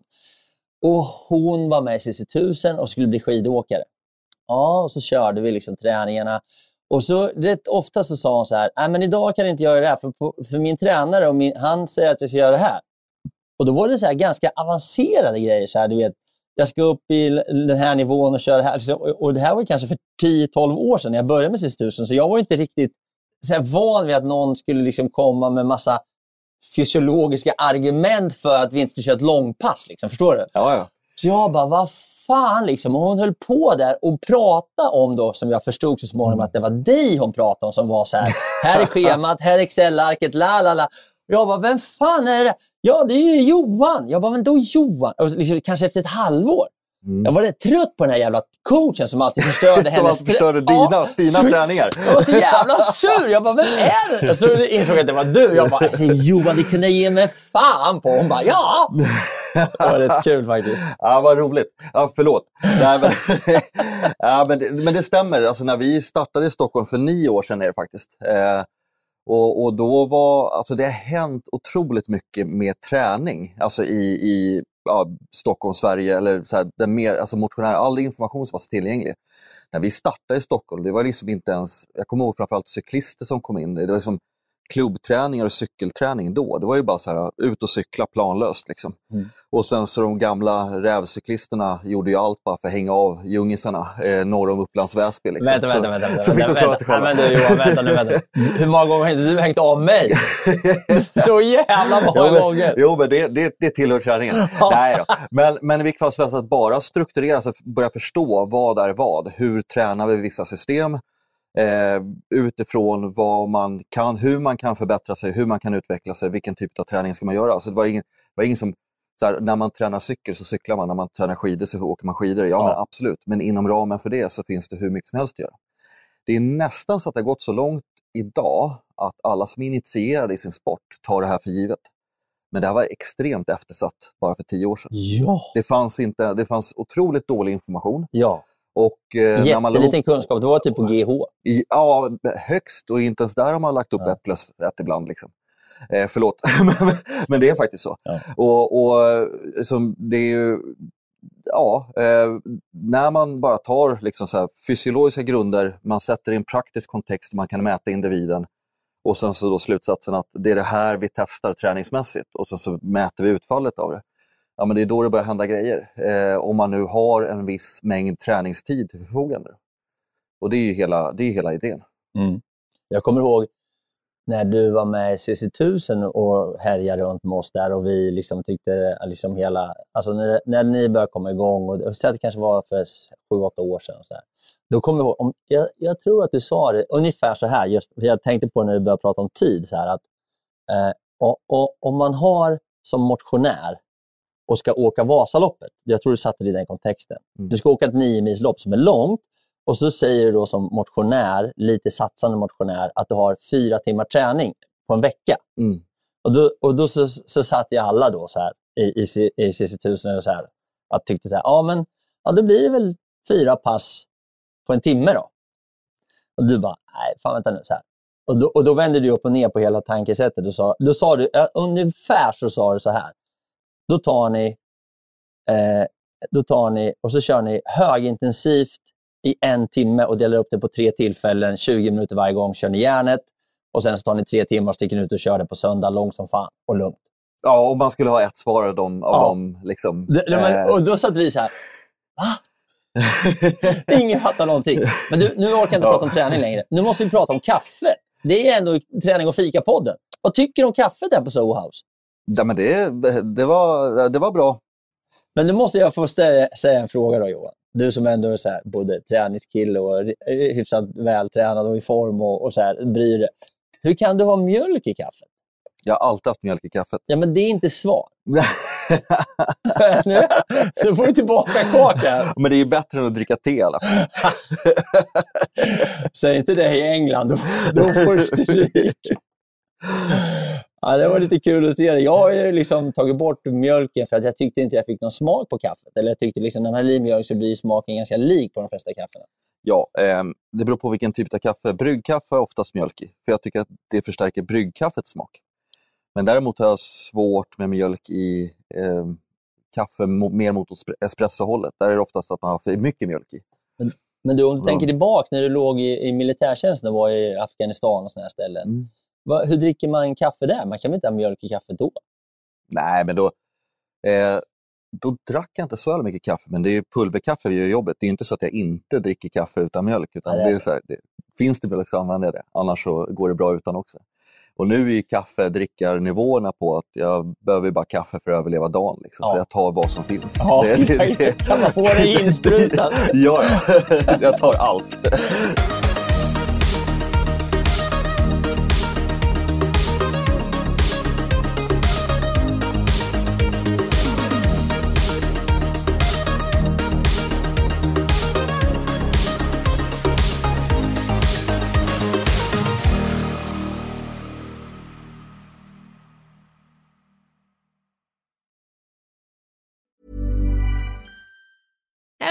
Speaker 1: Och hon var med i CCC 1000 och skulle bli skidåkare. Ja, och så körde vi liksom träningarna. Och så rätt ofta så sa hon så här, nej men idag kan jag inte göra det här för, för min tränare och min, han säger att jag ska göra det här. Och då var det så här ganska avancerade grejer. Så här, du vet, jag ska upp i den här nivån och köra här. Liksom, och det här var kanske för 10-12 år sedan när jag började med Sista tusen, så jag var inte riktigt så här, van vid att någon skulle liksom komma med massa fysiologiska argument för att vi inte skulle köra ett långpass. Liksom, förstår du?
Speaker 18: Ja, ja.
Speaker 1: Så jag bara, vad fan liksom. Och hon höll på där och pratade om, då, som jag förstod så småningom, att det var dig hon pratade om som var så här, här är schemat, här är Excel-arket, la la la. Jag bara, vem fan är det? Ja, det är ju Johan. Jag bara, men då Johan? Och liksom, kanske efter ett halvår. Mm. Jag var rätt trött på den här jävla coachen som alltid förstörde hennes...
Speaker 18: som alltid förstörde dina, ja, dina så, träningar.
Speaker 1: Jag var så jävla sur. Jag bara, vem är det? Så insåg jag att det var du. Jag bara, Johan, det kunde jag ge mig fan på. Hon bara, ja. Det var rätt kul faktiskt.
Speaker 18: Ja, vad roligt. Ja, förlåt. Nej, men, ja, men, det, men det stämmer. Alltså, när vi startade i Stockholm för nio år sedan är det faktiskt. Eh, och, och, då var, alltså det har hänt otroligt mycket med träning alltså i, i ja, Stockholm, Sverige eller så här, den mer, alltså motionär, all information som var tillgänglig. När vi startade i Stockholm, det var liksom inte ens, jag kommer ihåg framförallt cyklister som kom in. Det var liksom, klubbträningar och cykelträning då. Det var ju bara så här, ut och cykla planlöst. Liksom. Mm. Och sen så de gamla rävcyklisterna gjorde ju allt bara för att hänga av djungisarna eh, norr om Upplands Väsby. Liksom.
Speaker 1: Vänta, vänta, vänta. vänta,
Speaker 18: så fick de klara sig själva.
Speaker 1: Vänta, Johan, vänta nu, vänta. Hur många gånger har du hängt av mig? så jävla många
Speaker 18: jo, men,
Speaker 1: gånger!
Speaker 18: Jo, men det, det, det tillhör träningen. Nej då. Men, men i vilket fall som helst, att bara strukturera sig, börja förstå vad är vad. Hur tränar vi vissa system? Eh, utifrån vad man kan, hur man kan förbättra sig, hur man kan utveckla sig, vilken typ av träning ska man göra. Så det var ingen, det var ingen som, så här, när man tränar cykel så cyklar man, när man tränar skidor så åker man skidor. Ja, ja. Men absolut, men inom ramen för det så finns det hur mycket som helst att göra. Det är nästan så att det har gått så långt idag att alla som är initierade i sin sport tar det här för givet. Men det här var extremt eftersatt bara för tio år sedan.
Speaker 1: Ja.
Speaker 18: Det, fanns inte, det fanns otroligt dålig information.
Speaker 1: Ja.
Speaker 18: Och,
Speaker 1: eh, Jätteliten kunskap, det var typ på GH?
Speaker 18: I, ja, högst och inte ens där har man lagt upp ja. ett plus ett ibland. Liksom. Eh, förlåt, men det är faktiskt så. Ja. Och, och som det är ju, ja, eh, när man bara tar liksom så här, fysiologiska grunder, man sätter i en praktisk kontext, man kan mäta individen och sen så då slutsatsen att det är det här vi testar träningsmässigt och sen så mäter vi utfallet av det ja, men det är då det börjar hända grejer. Eh, om man nu har en viss mängd träningstid till förfogande. Och det är ju hela, det är hela idén.
Speaker 1: Mm. Jag kommer ihåg när du var med i CC1000 och härjade runt med oss där och vi liksom tyckte eh, liksom hela, alltså när, när ni började komma igång, och det kanske var för sju, åtta år sedan, och så där, då kommer jag ihåg, om, jag, jag, tror att du sa det ungefär så här, just, jag tänkte på när du började prata om tid, så här, att eh, och, och, om man har som motionär och ska åka Vasaloppet. Jag tror du satte det i den kontexten. Mm. Du ska åka ett nio milslopp som är långt och så säger du då som motionär, lite satsande motionär, att du har fyra timmar träning på en vecka.
Speaker 18: Mm.
Speaker 1: Och då, och då så, så satt ju alla då så här, i, i, i CC1000 och så här, att tyckte så här, ja men ja, då blir det väl fyra pass på en timme då. Och du bara, nej, fan vänta nu. Så här. Och, då, och då vände du upp och ner på hela tankesättet. Och sa, då sa du, ungefär så sa du så här. Då tar ni, eh, då tar ni och så kör ni högintensivt i en timme och delar upp det på tre tillfällen. 20 minuter varje gång kör ni järnet och sen så tar ni tre timmar och sticker ut och kör det på söndag långt som fan och lugnt.
Speaker 18: Ja, om man skulle ha ett svar av dem. Av ja. dem liksom,
Speaker 1: det, men, eh. och då satt vi så här, va? Ingen fattar någonting. Men du, nu orkar jag inte ja. prata om träning längre. Nu måste vi prata om kaffe. Det är ändå träning och fika-podden. Vad tycker du om kaffet här på Soho House?
Speaker 18: Ja, men det, det, var, det var bra.
Speaker 1: Men nu måste jag få ställa, säga en fråga då Johan. Du som ändå är så här, både träningskille och hyfsat vältränad och i form och, och så här, bryr dig. Hur kan du ha mjölk i kaffet?
Speaker 18: Jag har alltid haft mjölk i kaffet.
Speaker 1: Ja, men det är inte svar. nu, nu får du tillbaka kakan.
Speaker 18: Men det är bättre än att dricka te i alla fall.
Speaker 1: Säg inte det i England, då, då får du stryk. Ja, det var lite kul att se det. Jag har liksom tagit bort mjölken för att jag tyckte inte jag fick någon smak på kaffet. Eller jag tyckte liksom när man häller i mjölk så blir smaken ganska lik på de flesta kaffena.
Speaker 18: Ja, eh, det beror på vilken typ av kaffe. Bryggkaffe har oftast mjölk i, för jag tycker att det förstärker bryggkaffets smak. Men däremot har jag svårt med mjölk i eh, kaffe mer mot espressohållet. Där är det oftast att man har för mycket mjölk i.
Speaker 1: Men, men du, om du tänker tillbaka när du låg i, i militärtjänsten och var i Afghanistan och sådana ställen. Mm. Va, hur dricker man kaffe där? Man kan väl inte ha mjölk i kaffet då?
Speaker 18: Nej, men då... Eh, då drack jag inte så mycket kaffe, men det är pulverkaffe vi gör jobbet. Det är inte så att jag inte dricker kaffe utan mjölk. Utan ja, det är så här, det, finns det mjölk så använder jag det, annars så går det bra utan också. Och nu är kaffedrickarnivåerna på att jag behöver bara kaffe för att överleva dagen. Liksom. Ja. Så jag tar vad som finns.
Speaker 1: Ja, det, det, det. Kan man få det insprutat?
Speaker 18: ja, jag tar allt.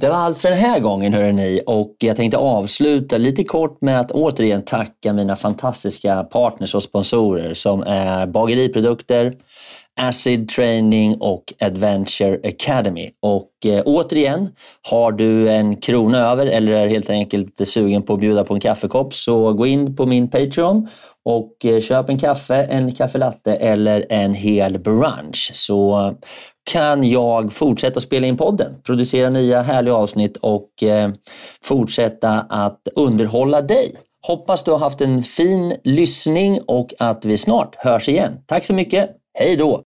Speaker 1: Det var allt för den här gången hörrni och jag tänkte avsluta lite kort med att återigen tacka mina fantastiska partners och sponsorer som är Bageriprodukter, Acid Training och Adventure Academy. Och eh, återigen, har du en krona över eller är helt enkelt sugen på att bjuda på en kaffekopp så gå in på min Patreon och eh, köp en kaffe, en kaffelatte eller en hel brunch så kan jag fortsätta spela in podden, producera nya härliga avsnitt och eh, fortsätta att underhålla dig. Hoppas du har haft en fin lyssning och att vi snart hörs igen. Tack så mycket. Hej då!